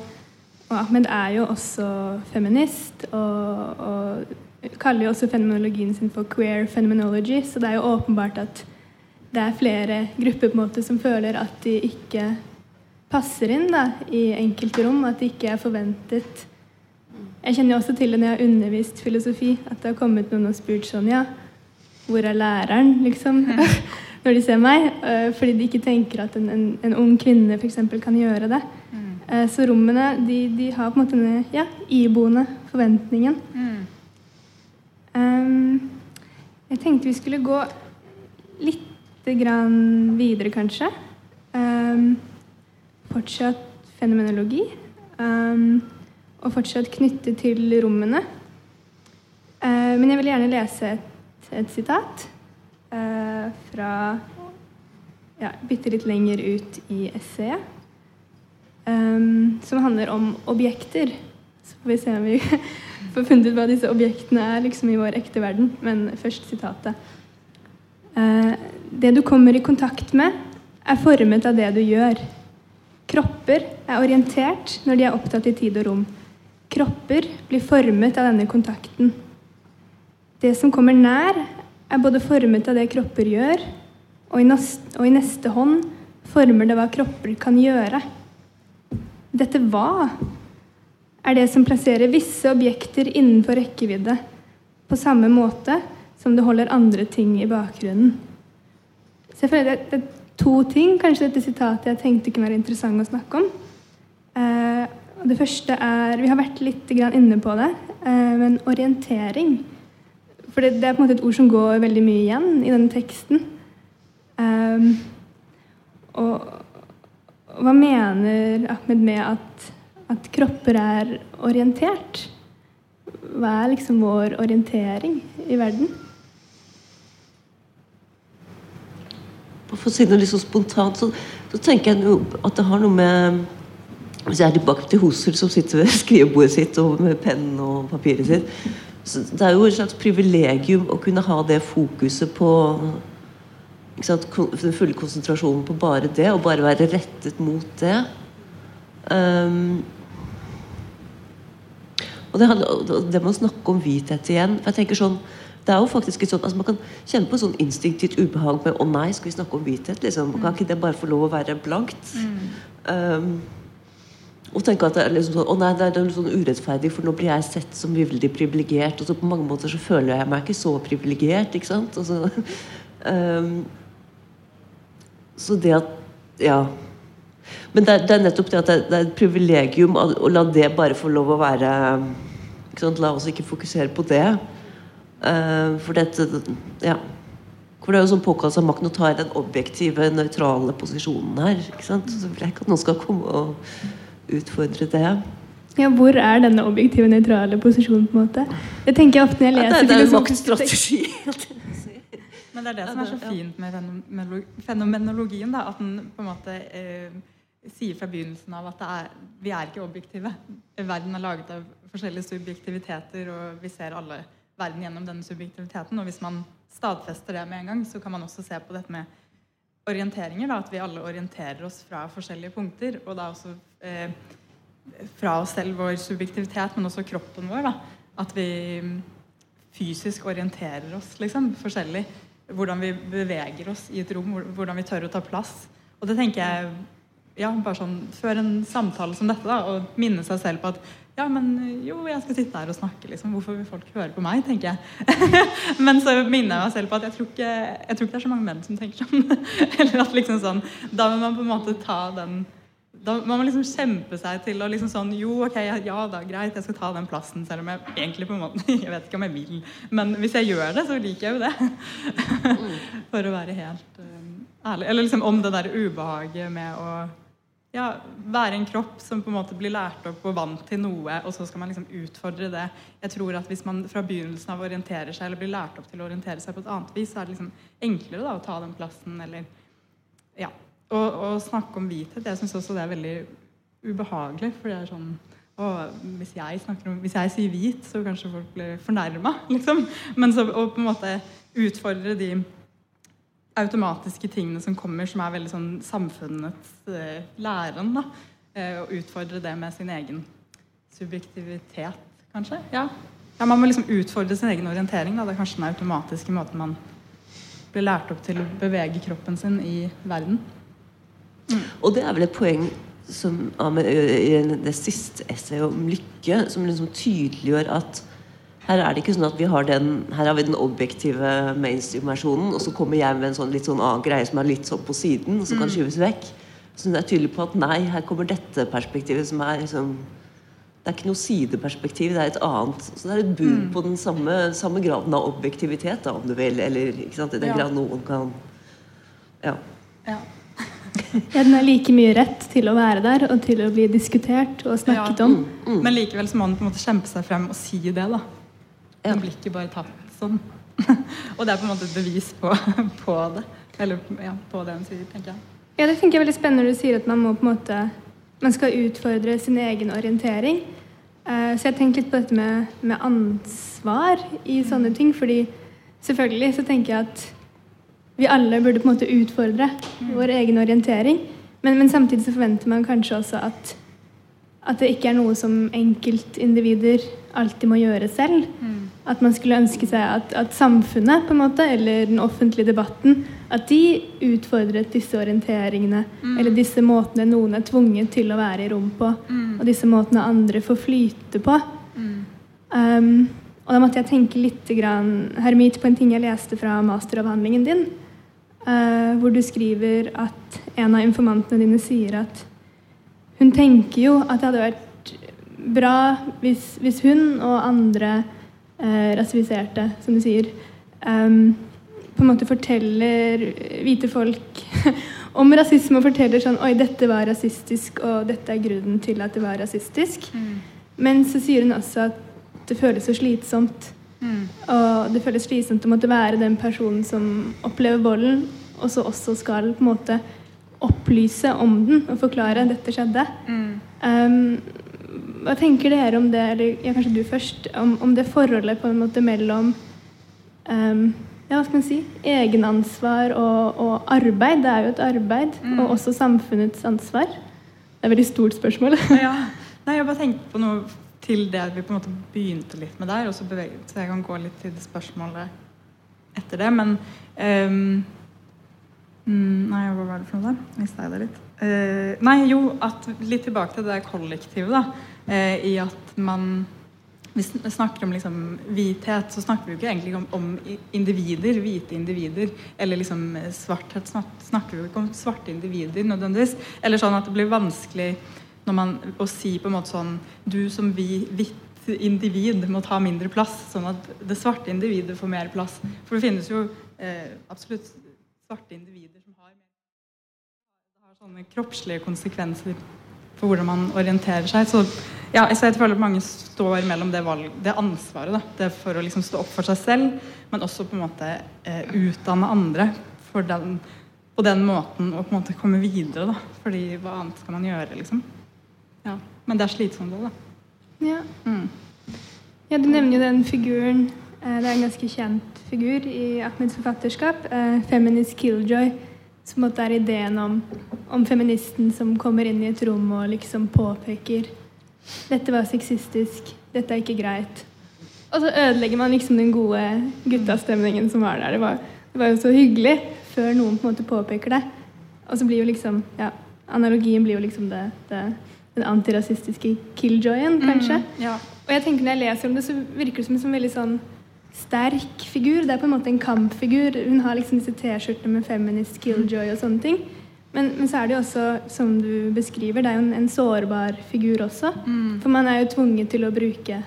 og Ahmed er jo også feminist, og, og kaller jo også fenomenologien sin for queer fenomenology, så det er jo åpenbart at det er flere grupper på en måte som føler at de ikke passer inn da, i enkelte rom, at de ikke er forventet jeg kjenner også til det når jeg har undervist filosofi, at det har kommet noen og spurt sånn Ja, hvor er læreren, liksom? når de ser meg. Uh, fordi de ikke tenker at en, en, en ung kvinne f.eks. kan gjøre det. Mm. Uh, så rommene de, de, har på en måte denne ja, iboende forventningen. Mm. Um, jeg tenkte vi skulle gå grann videre, kanskje. Um, fortsatt fenomenologi. Um, og fortsatt knyttet til rommene. Uh, men jeg vil gjerne lese et, et sitat uh, fra ja, bitte litt lenger ut i essayet. Um, som handler om objekter. Så får vi se om vi får funnet ut hva disse objektene er liksom i vår ekte verden. Men først sitatet. Uh, det du kommer i kontakt med, er formet av det du gjør. Kropper er orientert når de er opptatt i tid og rom. Kropper blir formet av denne kontakten. Det som kommer nær, er både formet av det kropper gjør, og i, neste, og i neste hånd former det hva kropper kan gjøre. Dette hva er det som plasserer visse objekter innenfor rekkevidde, på samme måte som det holder andre ting i bakgrunnen. Så jeg føler det, er to ting kanskje dette sitatet jeg tenkte kunne være interessant å snakke om. Eh, det første er Vi har vært litt inne på det, eh, men orientering. For det, er på en måte et ord som går veldig mye igjen i denne teksten. Eh, og, hva mener Ahmed med at, at, kropper er orientert? Hva er liksom vår orientering i verden? For å si noe litt så spontant, så, så tenker jeg at det har noe med hvis jeg er tilbake til Hosel, som sitter ved skrivebordet sitt og med penn og papiret sitt så Det er jo et slags privilegium å kunne ha det fokuset på sant, Den fulle konsentrasjonen på bare det, og bare være rettet mot det. Um, og det, det med å snakke om hvithet igjen for jeg tenker sånn det er jo faktisk et sånt, altså Man kan kjenne på sånn instinktivt ubehag med 'Å nei, skal vi snakke om hvithet?' liksom, Kan ikke det bare få lov å være blankt? Mm. Um, og tenke at det er liksom sånn, å nei, det er litt sånn urettferdig, for nå blir jeg sett som veldig privilegert. Og så på mange måter så føler jeg meg ikke så privilegert. ikke sant? Så, um, så, det at Ja. Men det er, det er nettopp det at det er, et privilegium å, å, la det bare få lov å være ikke sant? La oss ikke fokusere på det. Uh, for dette Ja. For det er jo sånn påkalt av makten å ta i den objektive, nøytrale posisjonen her. ikke sant? Så vil jeg ikke at noen skal komme og utfordre det. Ja, Hvor er denne objektive, nøytrale posisjonen? på en måte? Det tenker jeg ofte når jeg leser ja, det, det er jo maktstrategi. Men det er det som er så fint med fenomenologien. Da, at den på en måte eh, sier fra begynnelsen av at er, vi er ikke objektive. Verden er laget av forskjellige subjektiviteter, og vi ser alle verden gjennom denne subjektiviteten. Og hvis man stadfester det med en gang, så kan man også se på dette med orienteringer. Da, at vi alle orienterer oss fra forskjellige punkter. Og da også eh, fra oss selv, vår subjektivitet, men også kroppen vår. Da. At vi fysisk orienterer oss liksom, forskjellig. Hvordan vi beveger oss i et rom, hvordan vi tør å ta plass. Og det tenker jeg ja, bare sånn Før en samtale som dette, da, og minne seg selv på at ja, men jo, jeg skal sitte her og snakke, liksom. Hvorfor vil folk høre på meg, tenker jeg. men så minner jeg meg selv på at jeg tror, ikke, jeg tror ikke det er så mange menn som tenker sånn. Eller at liksom sånn Da må man på en måte ta den da må man liksom kjempe seg til å liksom sånn Jo, ok, ja da, greit, jeg skal ta den plassen, selv om jeg egentlig på en måte Jeg vet ikke om jeg vil, men hvis jeg gjør det, så liker jeg jo det. For å være helt um, ærlig. Eller liksom om det der ubehaget med å ja, være en kropp som på en måte blir lært opp og vant til noe, og så skal man liksom utfordre det. Jeg tror at Hvis man fra begynnelsen av orienterer seg, eller blir lært opp til å orientere seg på et annet vis, så er det liksom enklere da å ta den plassen, eller ja, og snakke om hvithet, jeg syns også det er veldig ubehagelig. For det er sånn hvis, jeg om, hvis jeg sier hvit, så kanskje folk blir fornærma. Liksom. Men så å på en måte utfordre de automatiske tingene som kommer, som er veldig sånn samfunnets eh, læren. da, eh, Og utfordre det med sin egen subjektivitet, kanskje. Ja. ja man må liksom utfordre sin egen orientering. Da. Det er kanskje den automatiske måten man blir lært opp til å bevege kroppen sin i verden. Mm. Og det er vel et poeng som, i det siste essayet om lykke, som liksom tydeliggjør at her er det ikke sånn at vi har den her har vi den objektive mainstream-versjonen, og så kommer jeg med en sånn litt sånn annen greie som er litt sånn på siden, og som kan mm. skyves vekk. Så det er tydelig på at nei, her kommer dette perspektivet som er liksom Det er ikke noe sideperspektiv, det er et annet. Så det er et bud mm. på den samme, samme, graden av objektivitet, da, om du vil. Eller ikke sant, i den ja. grad noen kan Ja. ja. Ja, den har like mye rett til å være der og til å bli diskutert og snakket ja. om. Mm, mm. Men likevel så må den på en måte kjempe seg frem og si det. da. Ja. blir ikke bare tatt sånn. og det er på en måte et bevis på, på det. Eller ja, på det hun sier, tenker jeg. Ja, det tenker jeg er veldig spennende når du sier at man må på en måte man skal utfordre sin egen orientering. Uh, så jeg tenker litt på dette med, med ansvar i sånne ting. fordi selvfølgelig så tenker jeg at vi alle burde på en måte utfordre vår egen orientering. Men, men samtidig så forventer man kanskje også at, at det ikke er noe som enkeltindivider alltid må gjøre selv. Mm. At man skulle ønske seg at, at, samfunnet på en måte, eller den offentlige debatten at de utfordret disse orienteringene. Mm. Eller disse måtene noen er tvunget til å være i rom på. Mm. Og disse måtene andre får flyte på. Mm. Um, og da måtte jeg tenke litt grann, Hermit, på en ting jeg leste fra masteravhandlingen din. Uh, hvor du skriver at en av informantene dine sier at hun tenker jo at det hadde vært bra hvis, hvis hun og andre uh, rasifiserte, som du sier, um, på en måte forteller hvite folk om rasisme og forteller sånn Oi, dette var rasistisk, og dette er grunnen til at det var rasistisk. Mm. Men så sier hun også at det føles så slitsomt Mm. Og det føles slitsomt å måtte være den personen som opplever volden, og så også skal på en måte opplyse om den og forklare at dette skjedde. Mm. Um, hva tenker dere om det, eller ja, kanskje du først, om, om, det forholdet på en måte mellom um, ja, hva skal man si, egenansvar og, og arbeid? Det er jo et arbeid, mm. og også samfunnets ansvar. Det er et veldig stort spørsmål. ja. Nei, jeg bare tenkte på noe til det vi på en måte begynte litt med der, og så, beveget, så jeg kan gå litt til det spørsmålet etter det. Men um, Nei, hva var det for noe der? Mista jeg det litt? Uh, nei, jo, at litt tilbake til det kollektivet, da. Uh, I at man Hvis vi snakker om liksom hvithet, så snakker vi ikke egentlig om, om individer, hvite individer. Eller liksom svarthet snakker vi ikke om svarte individer nødvendigvis. Eller sånn at det blir vanskelig man, å si på en måte sånn Du som vi, hvitt individ må ta mindre plass, sånn at det svarte individet får mer plass. For det finnes jo eh, absolutt svarte individer som har, har sånne kroppslige konsekvenser for hvordan man orienterer seg. Så ja, jeg føler at mange står mellom det, valg, det ansvaret da, det for å liksom stå opp for seg selv, men også på en måte eh, utdanne andre for den, på den måten å på en måte komme videre. da, fordi hva annet skal man gjøre, liksom? Ja. Men det er slitsomt òg, da. Ja. Mm. ja. Du nevner jo den figuren. Eh, det er en ganske kjent figur i Ahmeds forfatterskap. Eh, 'Feminist Killjoy'. Som måtte er ideen om, om, feministen som kommer inn i et rom og liksom påpeker 'Dette var sexistisk. Dette er ikke greit'. Og så ødelegger man liksom den gode guttastemningen som var der. Det var, det var jo så hyggelig før noen på en måte påpeker det. Og så blir jo liksom ja, Analogien blir jo liksom det, det den antirasistiske killjoyen, mm, kanskje. Mm, ja. Og jeg tenker Når jeg leser om det, så virker det som en sånn veldig sånn sterk figur. Det er på en måte en kampfigur. Hun har liksom disse T-skjortene med feminist killjoy og sånne ting. Men, men, så er det jo også, som du beskriver, det er jo en, en sårbar figur også. Mm. For man er jo tvunget til å bruke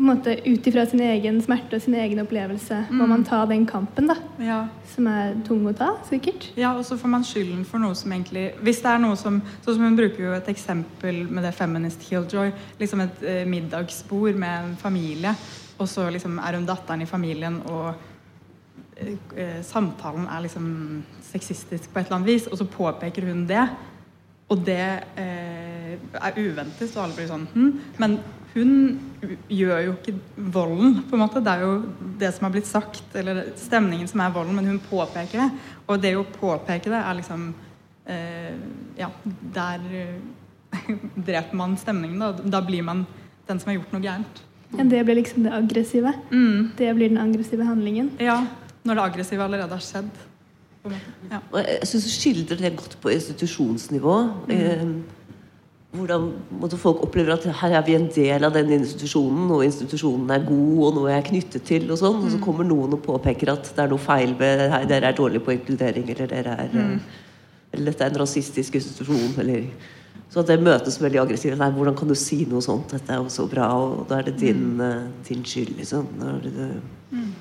Ut ifra sin egen smerte og sin egen opplevelse mm. må man ta den kampen, da. Ja. Som er tung å ta, sikkert. Ja, og så får man skylden for noe som egentlig Hvis det er noe som Sånn som hun bruker jo et eksempel med det feminist killjoy. Liksom et eh, middagsbord med en familie, og så liksom er hun datteren i familien, og eh, eh, samtalen er liksom sexistisk på et eller annet vis, og så påpeker hun det. Og det eh, er uventet, og alle blir sånn hm. Men hun gjør jo ikke volden, på en måte. Det er jo det som har blitt sagt, eller stemningen som er volden, men hun påpeker det. Og det å påpeke det er liksom eh, Ja, der eh, dreper man stemningen, da. Da blir man den som har gjort noe gærent. Ja, Det blir liksom det aggressive? Mm. Det blir den aggressive handlingen? Ja. Når det aggressive allerede har skjedd. Ja. Jeg syns du skildrer det godt på institusjonsnivå. Mm. Hvordan hvordan folk opplever at her er vi en del av den institusjonen, og institusjonen er god, og noe jeg er knyttet til, og sånn. Og så mm. kommer noen og påpeker at det er noe feil med Hei, dere er dårlige på inkludering, eller dere er mm. Eller dette er en rasistisk institusjon, eller Så det møtes veldig aggressivt. Nei, hvordan kan du si noe sånt? Dette er jo så bra, og da er det din, mm. uh, din skyld, liksom. Det det. Mm.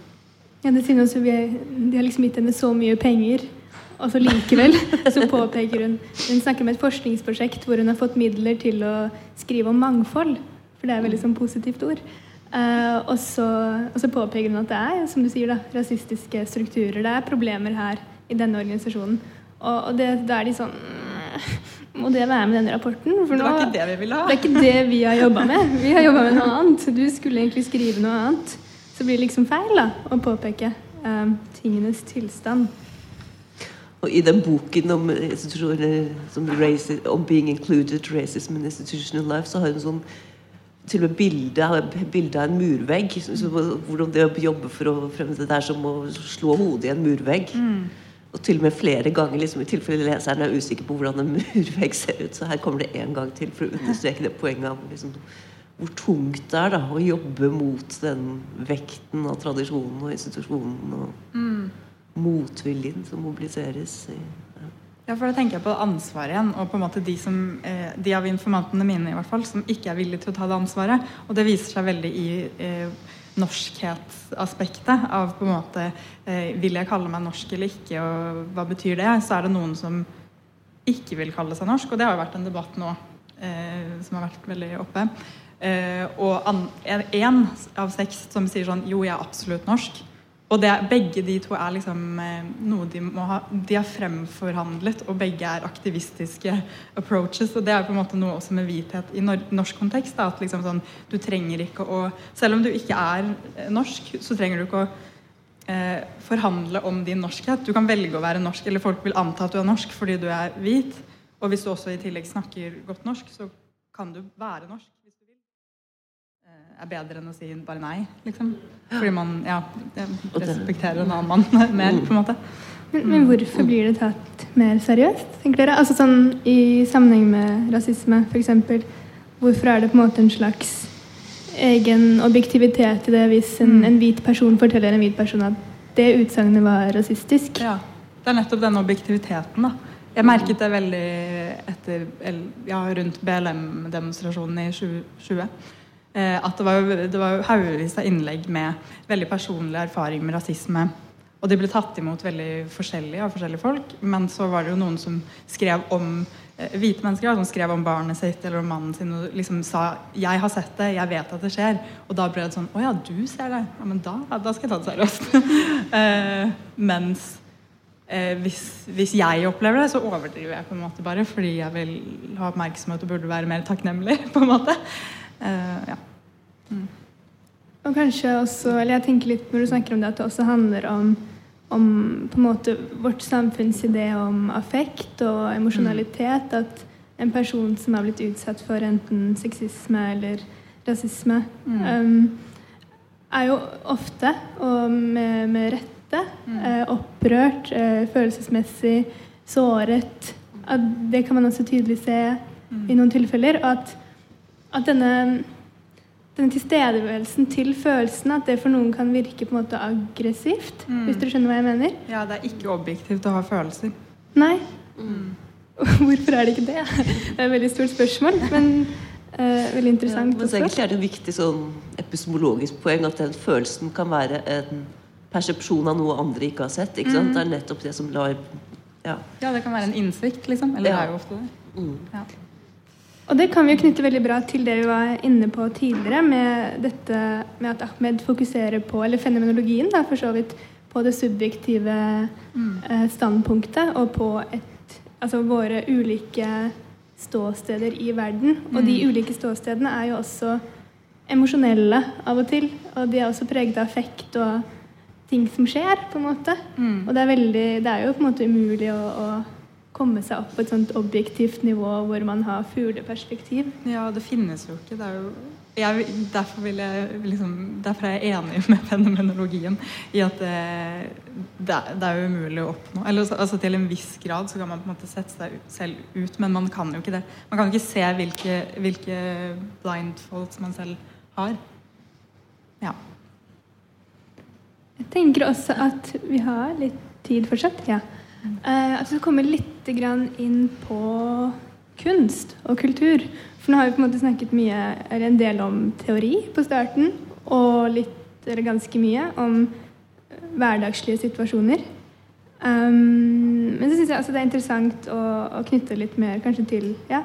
Ja, det synes vi, De har liksom gitt henne så mye penger og så likevel så påpeker hun Hun snakker om et forskningsprosjekt hvor hun har fått midler til å skrive om mangfold. For det er veldig sånn positivt ord. Uh, og, så, og, så, påpeker hun at det er som du sier da, rasistiske strukturer. Det er problemer her i denne organisasjonen. Og, og det, da er de sånn Må det være med denne rapporten? For det var ikke det vi ville ha. Det er ikke det vi har jobba med. Vi har jobba med noe annet. Du skulle egentlig skrive noe annet. Så blir det liksom feil da, å påpeke uh, tingenes tilstand. Og i den boken om, racism, om 'being included racism in institutional life', så har hun sånn til og med bilde, av en murvegg. Hvordan det å jobbe for å fremme det er som å slå hodet i en murvegg. Mm. Og til og med flere ganger, liksom, i tilfelle leseren er usikker på hvordan en murvegg ser ut. Så her kommer det en gang til for å understreke det poenget liksom, hvor tungt det er da, å jobbe mot den vekten av tradisjonen og institusjonen. Og, mm motviljen som mobiliseres. Ja, for da tenker jeg på ansvaret igjen, og på en måte de, som, eh, de, av informantene mine i hvert fall, som ikke er villige til å ta det ansvaret. Og det viser seg veldig i eh, norskhetsaspektet av på en måte eh, Vil jeg kalle meg norsk eller ikke, og hva betyr det? Så er det noen som ikke vil kalle seg norsk, og det har jo vært en debatt nå eh, som har vært veldig oppe. Eh, og én av seks som sier sånn Jo, jeg er absolutt norsk. Og det, begge de to er liksom eh, noe de må ha De har fremforhandlet, og begge er aktivistiske approaches. Og det er på en måte noe også med hvithet i norsk kontekst. Da, at liksom sånn, du trenger ikke å Selv om du ikke er eh, norsk, så trenger du ikke å eh, forhandle om din norskhet. Du kan velge å være norsk, eller folk vil anta at du er norsk fordi du er hvit. Og hvis du også i tillegg snakker godt norsk, så kan du være norsk er bedre enn å si bare nei, liksom. Fordi man ja, respekterer en annen mann mer, på en måte. Men, men, hvorfor blir det tatt mer seriøst, tenker dere? Altså sånn I sammenheng med rasisme, f.eks. Hvorfor er det på en måte en slags egen objektivitet i det hvis en, mm. en hvit person forteller en hvit person at det utsagnet var rasistisk? Ja, det er nettopp denne objektiviteten, da. Jeg merket det veldig etter, ja, rundt BLM-demonstrasjonen i 2020. Eh, at det var, det var haugevis av innlegg med veldig personlig erfaring med rasisme. Og de ble tatt imot veldig forskjellig av forskjellige folk. Men så var det jo noen som skrev om eh, hvite mennesker som skrev om barnet sitt eller om mannen sin og liksom sa 'Jeg har sett det. Jeg vet at det skjer.' Og da ble det sånn 'Å ja, du ser det. Ja, men da, da skal jeg ta det seriøst.' eh, mens eh, hvis, hvis, jeg opplever det, så overdriver jeg på en måte bare fordi jeg vil ha oppmerksomhet og burde være mer takknemlig. på en måte. Uh, ja. Mm. Og kanskje også, eller jeg tenker litt når du snakker om det, at det også handler om, om på en måte vårt samfunns idé om affekt og emosjonalitet. Mm. At en person som har blitt utsatt for enten sexisme eller rasisme, mm. um, er jo ofte, og med, med rette, mm. uh, opprørt, uh, følelsesmessig såret. At det kan man også tydelig se mm. i noen tilfeller. og at at denne, denne tilstedeværelsen til følelsene at det for noen kan virke på en måte aggressivt. Mm. Hvis du skjønner hva jeg mener? Ja, det er ikke objektivt å ha følelser. Nei. Mm. Hvorfor er det ikke det? Det er et veldig stort spørsmål, men eh, veldig interessant ja, men egentlig er det et viktig sånn epistemologisk poeng at den følelsen kan være en persepsjon av noe andre ikke har sett. Ikke sant? Det er nettopp det som lar ja. Ja, det kan være en innsikt, liksom. Eller det Ja. er jo ofte det. Mm. Ja. Og det kan vi jo knytte veldig bra til det vi var inne på tidligere, med dette med at Ahmed fokuserer på, eller fenomenologien, da, for så vidt, på det subjektive eh, standpunktet og på et, altså våre ulike ståsteder i verden. Og de ulike ståstedene er jo også emosjonelle av og til. Og de er også preget av effekt og ting som skjer, på en måte. Og det er, veldig, det er jo på en måte umulig å, å komme seg opp på et sånt objektivt nivå hvor man har fugleperspektiv. Ja, det finnes jo ikke. Det er jo jeg, derfor, jeg, liksom, derfor er jeg enig med fenomenologien i at det, det, er- det er umulig å oppnå. Eller altså, altså Til en viss grad så kan man på en måte sette seg selv ut, men man kan jo ikke det. Man kan ikke se hvilke, hvilke blindfolds man selv har. Ja. Jeg tenker også at vi har litt tid fortsatt. Ja. Eh, at vi skal komme litt inn på kunst og kultur. For nå har vi på en måte snakket mye, eller en del om teori på starten, og litt, eller ganske mye, om hverdagslige situasjoner. Um, men så syns jeg altså det er interessant å, å knytte litt mer kanskje til ja,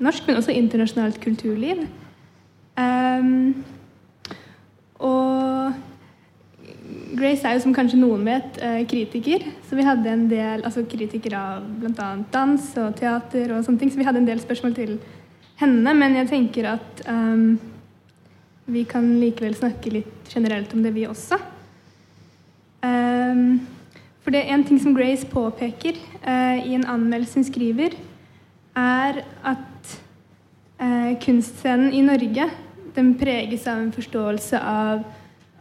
norsk, men også internasjonalt kulturliv. Um, og Grace er jo, som kanskje noen vet, eh, kritiker. Så vi hadde en del altså kritiker av bl.a. dans og teater og sånne ting. Så vi hadde en del spørsmål til henne. Men jeg tenker at um, vi kan likevel snakke litt generelt om det, vi også. Um, for det er en ting som Grace påpeker uh, i en anmeldelse hun skriver, er at uh, kunstscenen i Norge den preges av en forståelse av,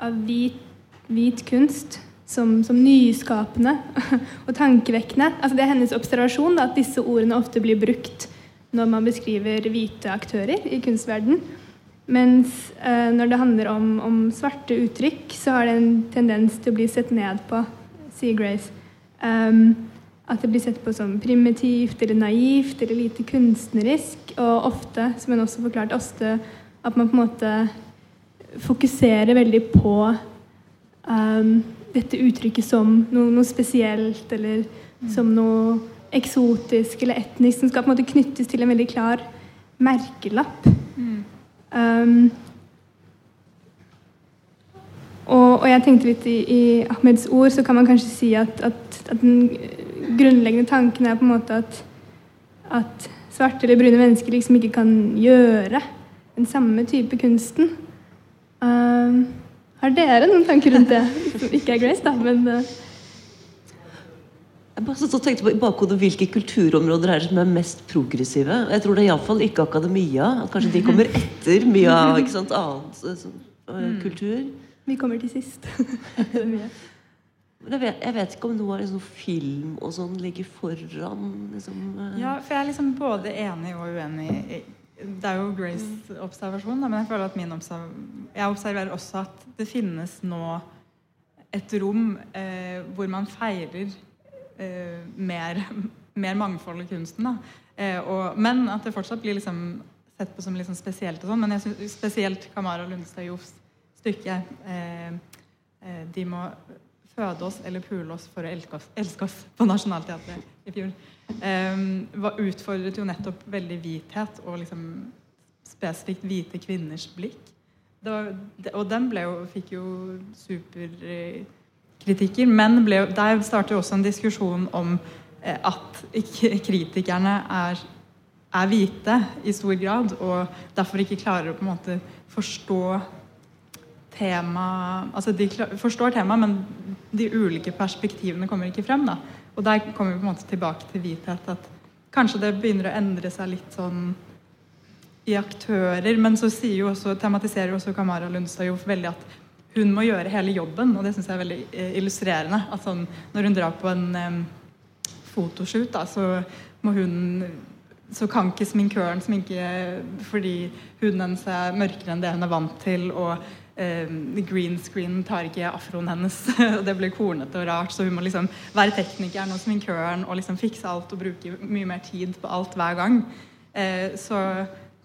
av hvit hvit kunst som, som nyskapende og tankevekkende. Altså det er hennes observasjon da, at disse ordene ofte blir brukt når man beskriver hvite aktører i kunstverden. Mens eh, når det handler om, om svarte uttrykk, så har det en tendens til å bli sett ned på, sier Grace. Um, at det blir sett på som primitivt eller naivt eller lite kunstnerisk. Og ofte, som hun også forklarte, ofte at man på en måte fokuserer veldig på um, dette uttrykket som noe, noe spesielt, eller som noe eksotisk eller etnisk, som skal på en måte knyttes til en veldig klar merkelapp. Um, og, og jeg tenkte litt i, i Ahmeds ord, så kan man kanskje si at, at, at den grunnleggende tanken er på en måte at, at svarte eller brune mennesker liksom ikke kan gjøre den samme type kunsten. Um, har dere noen tanker rundt det? Som ikke er Grace, da, men uh, Jeg bare så tenkte på i bakhodet hvilke kulturområder er det som er mest progressive. Jeg tror det er iallfall ikke akademia. At kanskje de kommer etter mye av ikke sant, annet eh, sånn, eh, kultur. vi kommer til sist. Jeg vet, jeg vet ikke om noe av liksom, film og sånn ligger foran liksom, eh. Ja, for jeg er liksom både enig og uenig. Det er jo Grace' observasjon, men jeg føler at min observ jeg observerer også at det finnes nå et rom eh, hvor man feirer eh, mer, mer mangfold i kunsten. Eh, og, men at det fortsatt blir liksom sett på som liksom spesielt. og sånn, Men jeg synes spesielt Kamara Lundstad Jofs stykke eh, eh, 'De må føde oss eller pule oss for å elske oss', elske oss på Nationaltheatret i fjor. Um, var utfordret jo nettopp veldig hvithet og liksom spesifikt hvite kvinners blikk. Var, og den ble jo, fikk jo superkritikker. Men ble, der startet jo også en diskusjon om eh, at kritikerne er, er hvite i stor grad, og derfor ikke klarer å på en måte forstå tema altså De forstår temaet, men de ulike perspektivene kommer ikke frem. da. Og der kommer vi på en måte tilbake til hvithet. At kanskje det begynner å endre seg litt sånn i aktører. Men så sier jo også, tematiserer jo også Kamara Lundstad jo veldig at hun må gjøre hele jobben. Og det syns jeg er veldig eh, illustrerende. At sånn, når hun drar på en um, fotoshoot, da, så må hun så kan ikke sminkøren sminke fordi huden hennes er mørkere enn det hun er vant til. og green screen tar ikke afroen hennes, og det blir kornete og rart, så hun må liksom være teknikeren og sminkøren og liksom fikse alt og bruke mye mer tid på alt hver gang. Eh, så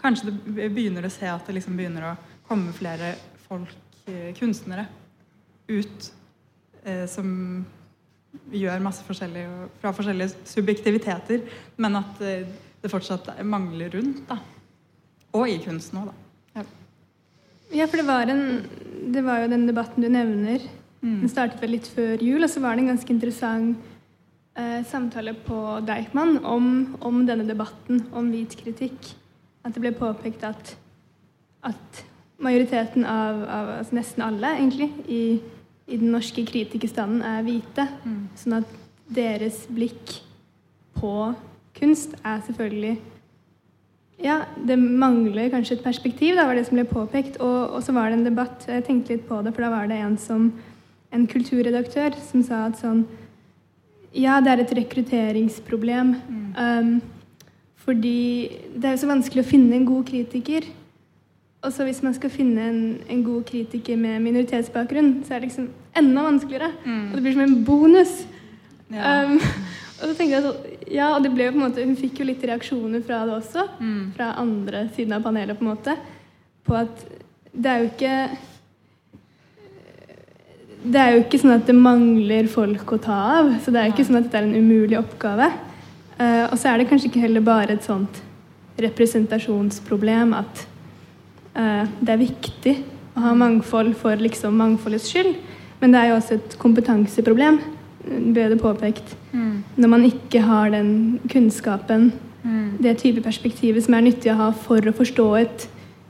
kanskje det begynner å se at det liksom begynner å komme flere folk, eh, kunstnere, ut eh, som gjør masse forskjellig fra forskjellige subjektiviteter, men at det fortsatt mangler rundt. da. Og i kunsten òg, da. Ja, for det var, en, det var jo den debatten du nevner. Den startet vel litt før jul, og så var det en ganske interessant eh, samtale på Deichman om, om denne debatten om hvit kritikk. At det ble påpekt at, at majoriteten av, av altså nesten alle, egentlig, i, i den norske kritikerstanden er hvite. Sånn at deres blikk på kunst er selvfølgelig ja, det mangler kanskje et perspektiv, da var det som ble påpekt. Og, og så var det en debatt, jeg tenkte litt på det, for da var det en som en kulturredaktør som sa at sånn Ja, det er et rekrutteringsproblem. Um, fordi det er jo så vanskelig å finne en god kritiker. Og så hvis man skal finne en, en god kritiker med minoritetsbakgrunn, så er det liksom enda vanskeligere. Og det blir som en bonus. Ja. Um, og så jeg så, ja, og det ble jo på en måte, Hun fikk jo litt reaksjoner fra det også, fra andre siden av panelet, på en måte, på at det er jo ikke Det er jo ikke sånn at det mangler folk å ta av. Så det er jo ikke sånn at dette er en umulig oppgave. Uh, og så er det kanskje ikke heller bare et sånt representasjonsproblem at uh, det er viktig å ha mangfold for liksom mangfoldets skyld. Men det er jo også et kompetanseproblem, ble det påpekt. Når man ikke har den kunnskapen, det type perspektivet som er nyttig å ha for å forstå et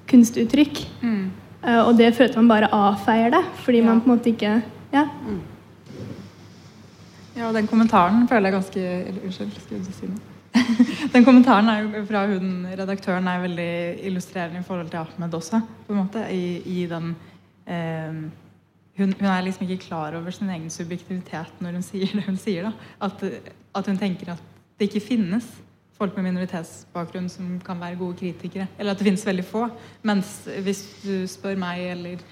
kunstuttrykk. Eh, og det følte at man bare avfeier det, fordi Ja. man på en måte ikke Ja. Ja, og den kommentaren føler jeg ganske eller, Unnskyld, skulle du si noe? den kommentaren er jo fra hun redaktøren er veldig illustrerende i forhold til Ahmed også, på en måte, i, i den eh, hun, hun er liksom ikke klar over sin egen subjektivitet når hun sier det hun sier. da. At, at hun tenker at det ikke finnes folk med minoritetsbakgrunn som kan være gode kritikere. Eller at det finnes veldig få. Mens hvis du spør meg eller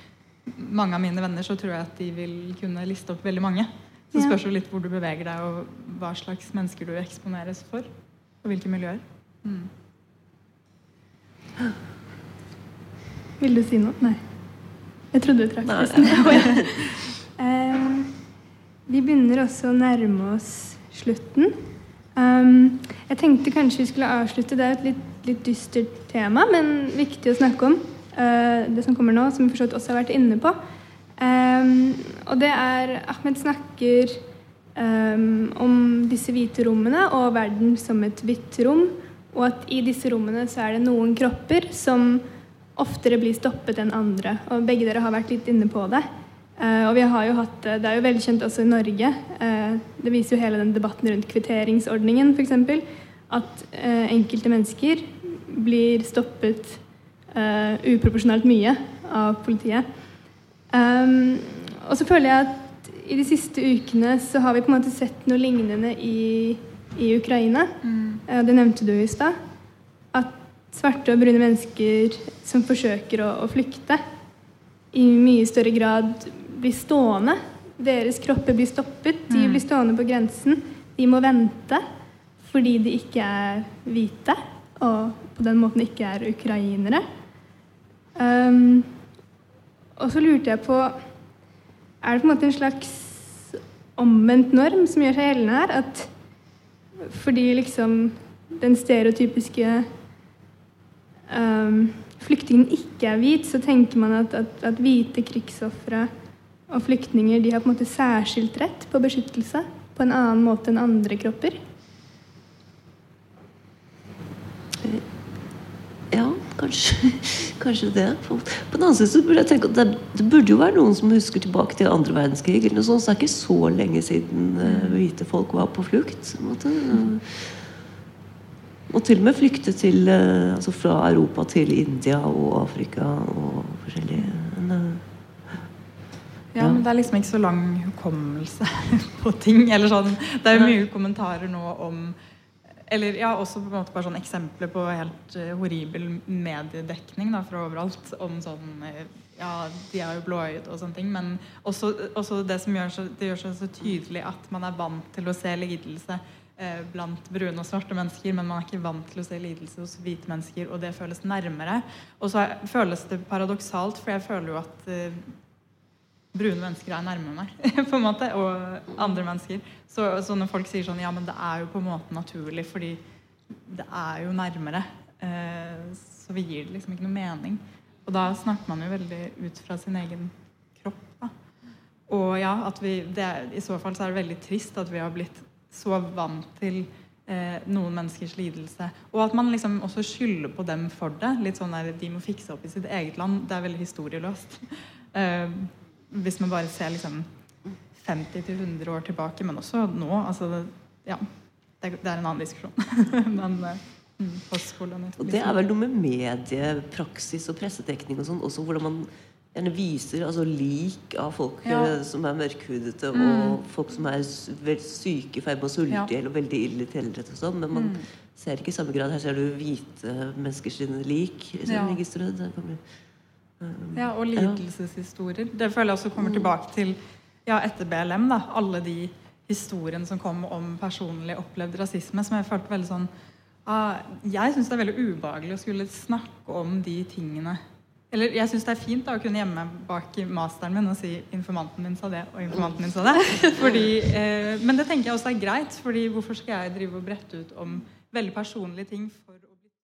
mange av mine venner, så tror jeg at de vil kunne liste opp veldig mange. Så det spørs jo litt hvor du beveger deg, og hva slags mennesker du eksponeres for. Og hvilke miljøer. Mm. Vil du si noe? Nei. Jeg trodde du trakk pusten. Eh, vi begynner også å nærme oss slutten. Um, jeg tenkte kanskje vi skulle avslutte. Det er et litt, litt dystert tema, men viktig å snakke om. Uh, det som kommer nå, som vi forstått også har vært inne på. Um, og det er Ahmed snakker um, om disse hvite rommene og verden som et hvitt rom. Og at i disse rommene så er det noen kropper som oftere blir stoppet enn andre. Og begge dere har vært litt inne på det. Eh, og vi har jo hatt det, det er jo velkjent også i Norge. eh, det viser jo hele den debatten rundt kvitteringsordningen f.eks. At eh, enkelte mennesker blir stoppet eh, uproporsjonalt mye av politiet. Um, og så føler jeg at i de siste ukene så har vi på en måte sett noe lignende i, i Ukraina. Eh, det nevnte du i stad. Svarte og brune mennesker som forsøker å, å flykte, i mye større grad blir stående. Deres kropper blir stoppet. De blir stående på grensen. De må vente fordi de ikke er hvite, og på den måten ikke er ukrainere. Um, og så lurte jeg på Er det på en måte en slags omvendt norm som gjør seg gjeldende her? At fordi liksom den stereotypiske um, flyktningen ikke er hvit, så tenker man at, at, at hvite krigsofre og flyktninger de har på en måte særskilt rett på beskyttelse på en annen måte enn andre kropper. Ja, kanskje, kanskje det. På den annen side så burde jeg tenke at det, burde jo være noen som husker tilbake til andre verdenskrig. eller noe så Det er ikke så lenge siden eh, hvite folk var på flukt. på en måte. Og til og med flykte til, eh, altså fra Europa til India og Afrika og eh, Ja, men det er liksom ikke så lang hukommelse på ting. Eller sånn. Det er jo mye kommentarer nå om eller ja, også på en måte bare sånn eksempler på helt uh, horribel mediedekning da, fra overalt om sånn uh, Ja, de er jo blåøyde og sånne ting, men også, også det som gjør så, det gjør seg så tydelig at man er vant til å se lidelse uh, blant brune og svarte mennesker, men man er ikke vant til å se lidelse hos hvite mennesker, og det føles nærmere. Og så føles det paradoksalt, for jeg føler jo at brune mennesker er nærme meg, på en måte, og andre mennesker. Så, så, når folk sier sånn Ja, men det er jo på en måte naturlig, fordi det er jo nærmere. Eh, så vi gir det liksom ikke noe mening. Og da snakker man jo veldig ut fra sin egen kropp. Da. Og ja, at vi, det, i så fall så er det veldig trist at vi har blitt så vant til eh, noen menneskers lidelse. Og at man liksom også skylder på dem for det. Litt sånn der De må fikse opp i sitt eget land. Det er veldig historieløst. Eh, hvis man bare ser liksom 50-100 år tilbake, men også nå. Altså, det, ja, det, det, er en annen diskusjon. men eh, mm, Og det er vel noe med mediepraksis og pressetekning og sånn også, hvordan man gjerne viser altså, lik av folk ja. Eh, som er mørkhudete, mm. og folk som er syke, i ferd med å sulte ja. eller veldig ille tilrettet og sånn. Men man mm. ser ikke i samme grad Her ser du hvite menneskers lik som ja. ligger strødd. Ja, og lidelseshistorier. Det føler jeg også kommer tilbake til ja, etter BLM. da, Alle de historiene som kom om personlig opplevd rasisme, som jeg følte veldig sånn ah, Jeg syns det er veldig ubehagelig å skulle snakke om de tingene. Eller jeg syns det er fint da, å kunne gjemme meg bak masteren min og si 'informanten min sa det', og 'informanten min sa det'. Fordi, eh, men det tenker jeg også er greit, fordi hvorfor skal jeg drive og brette ut om veldig personlige ting for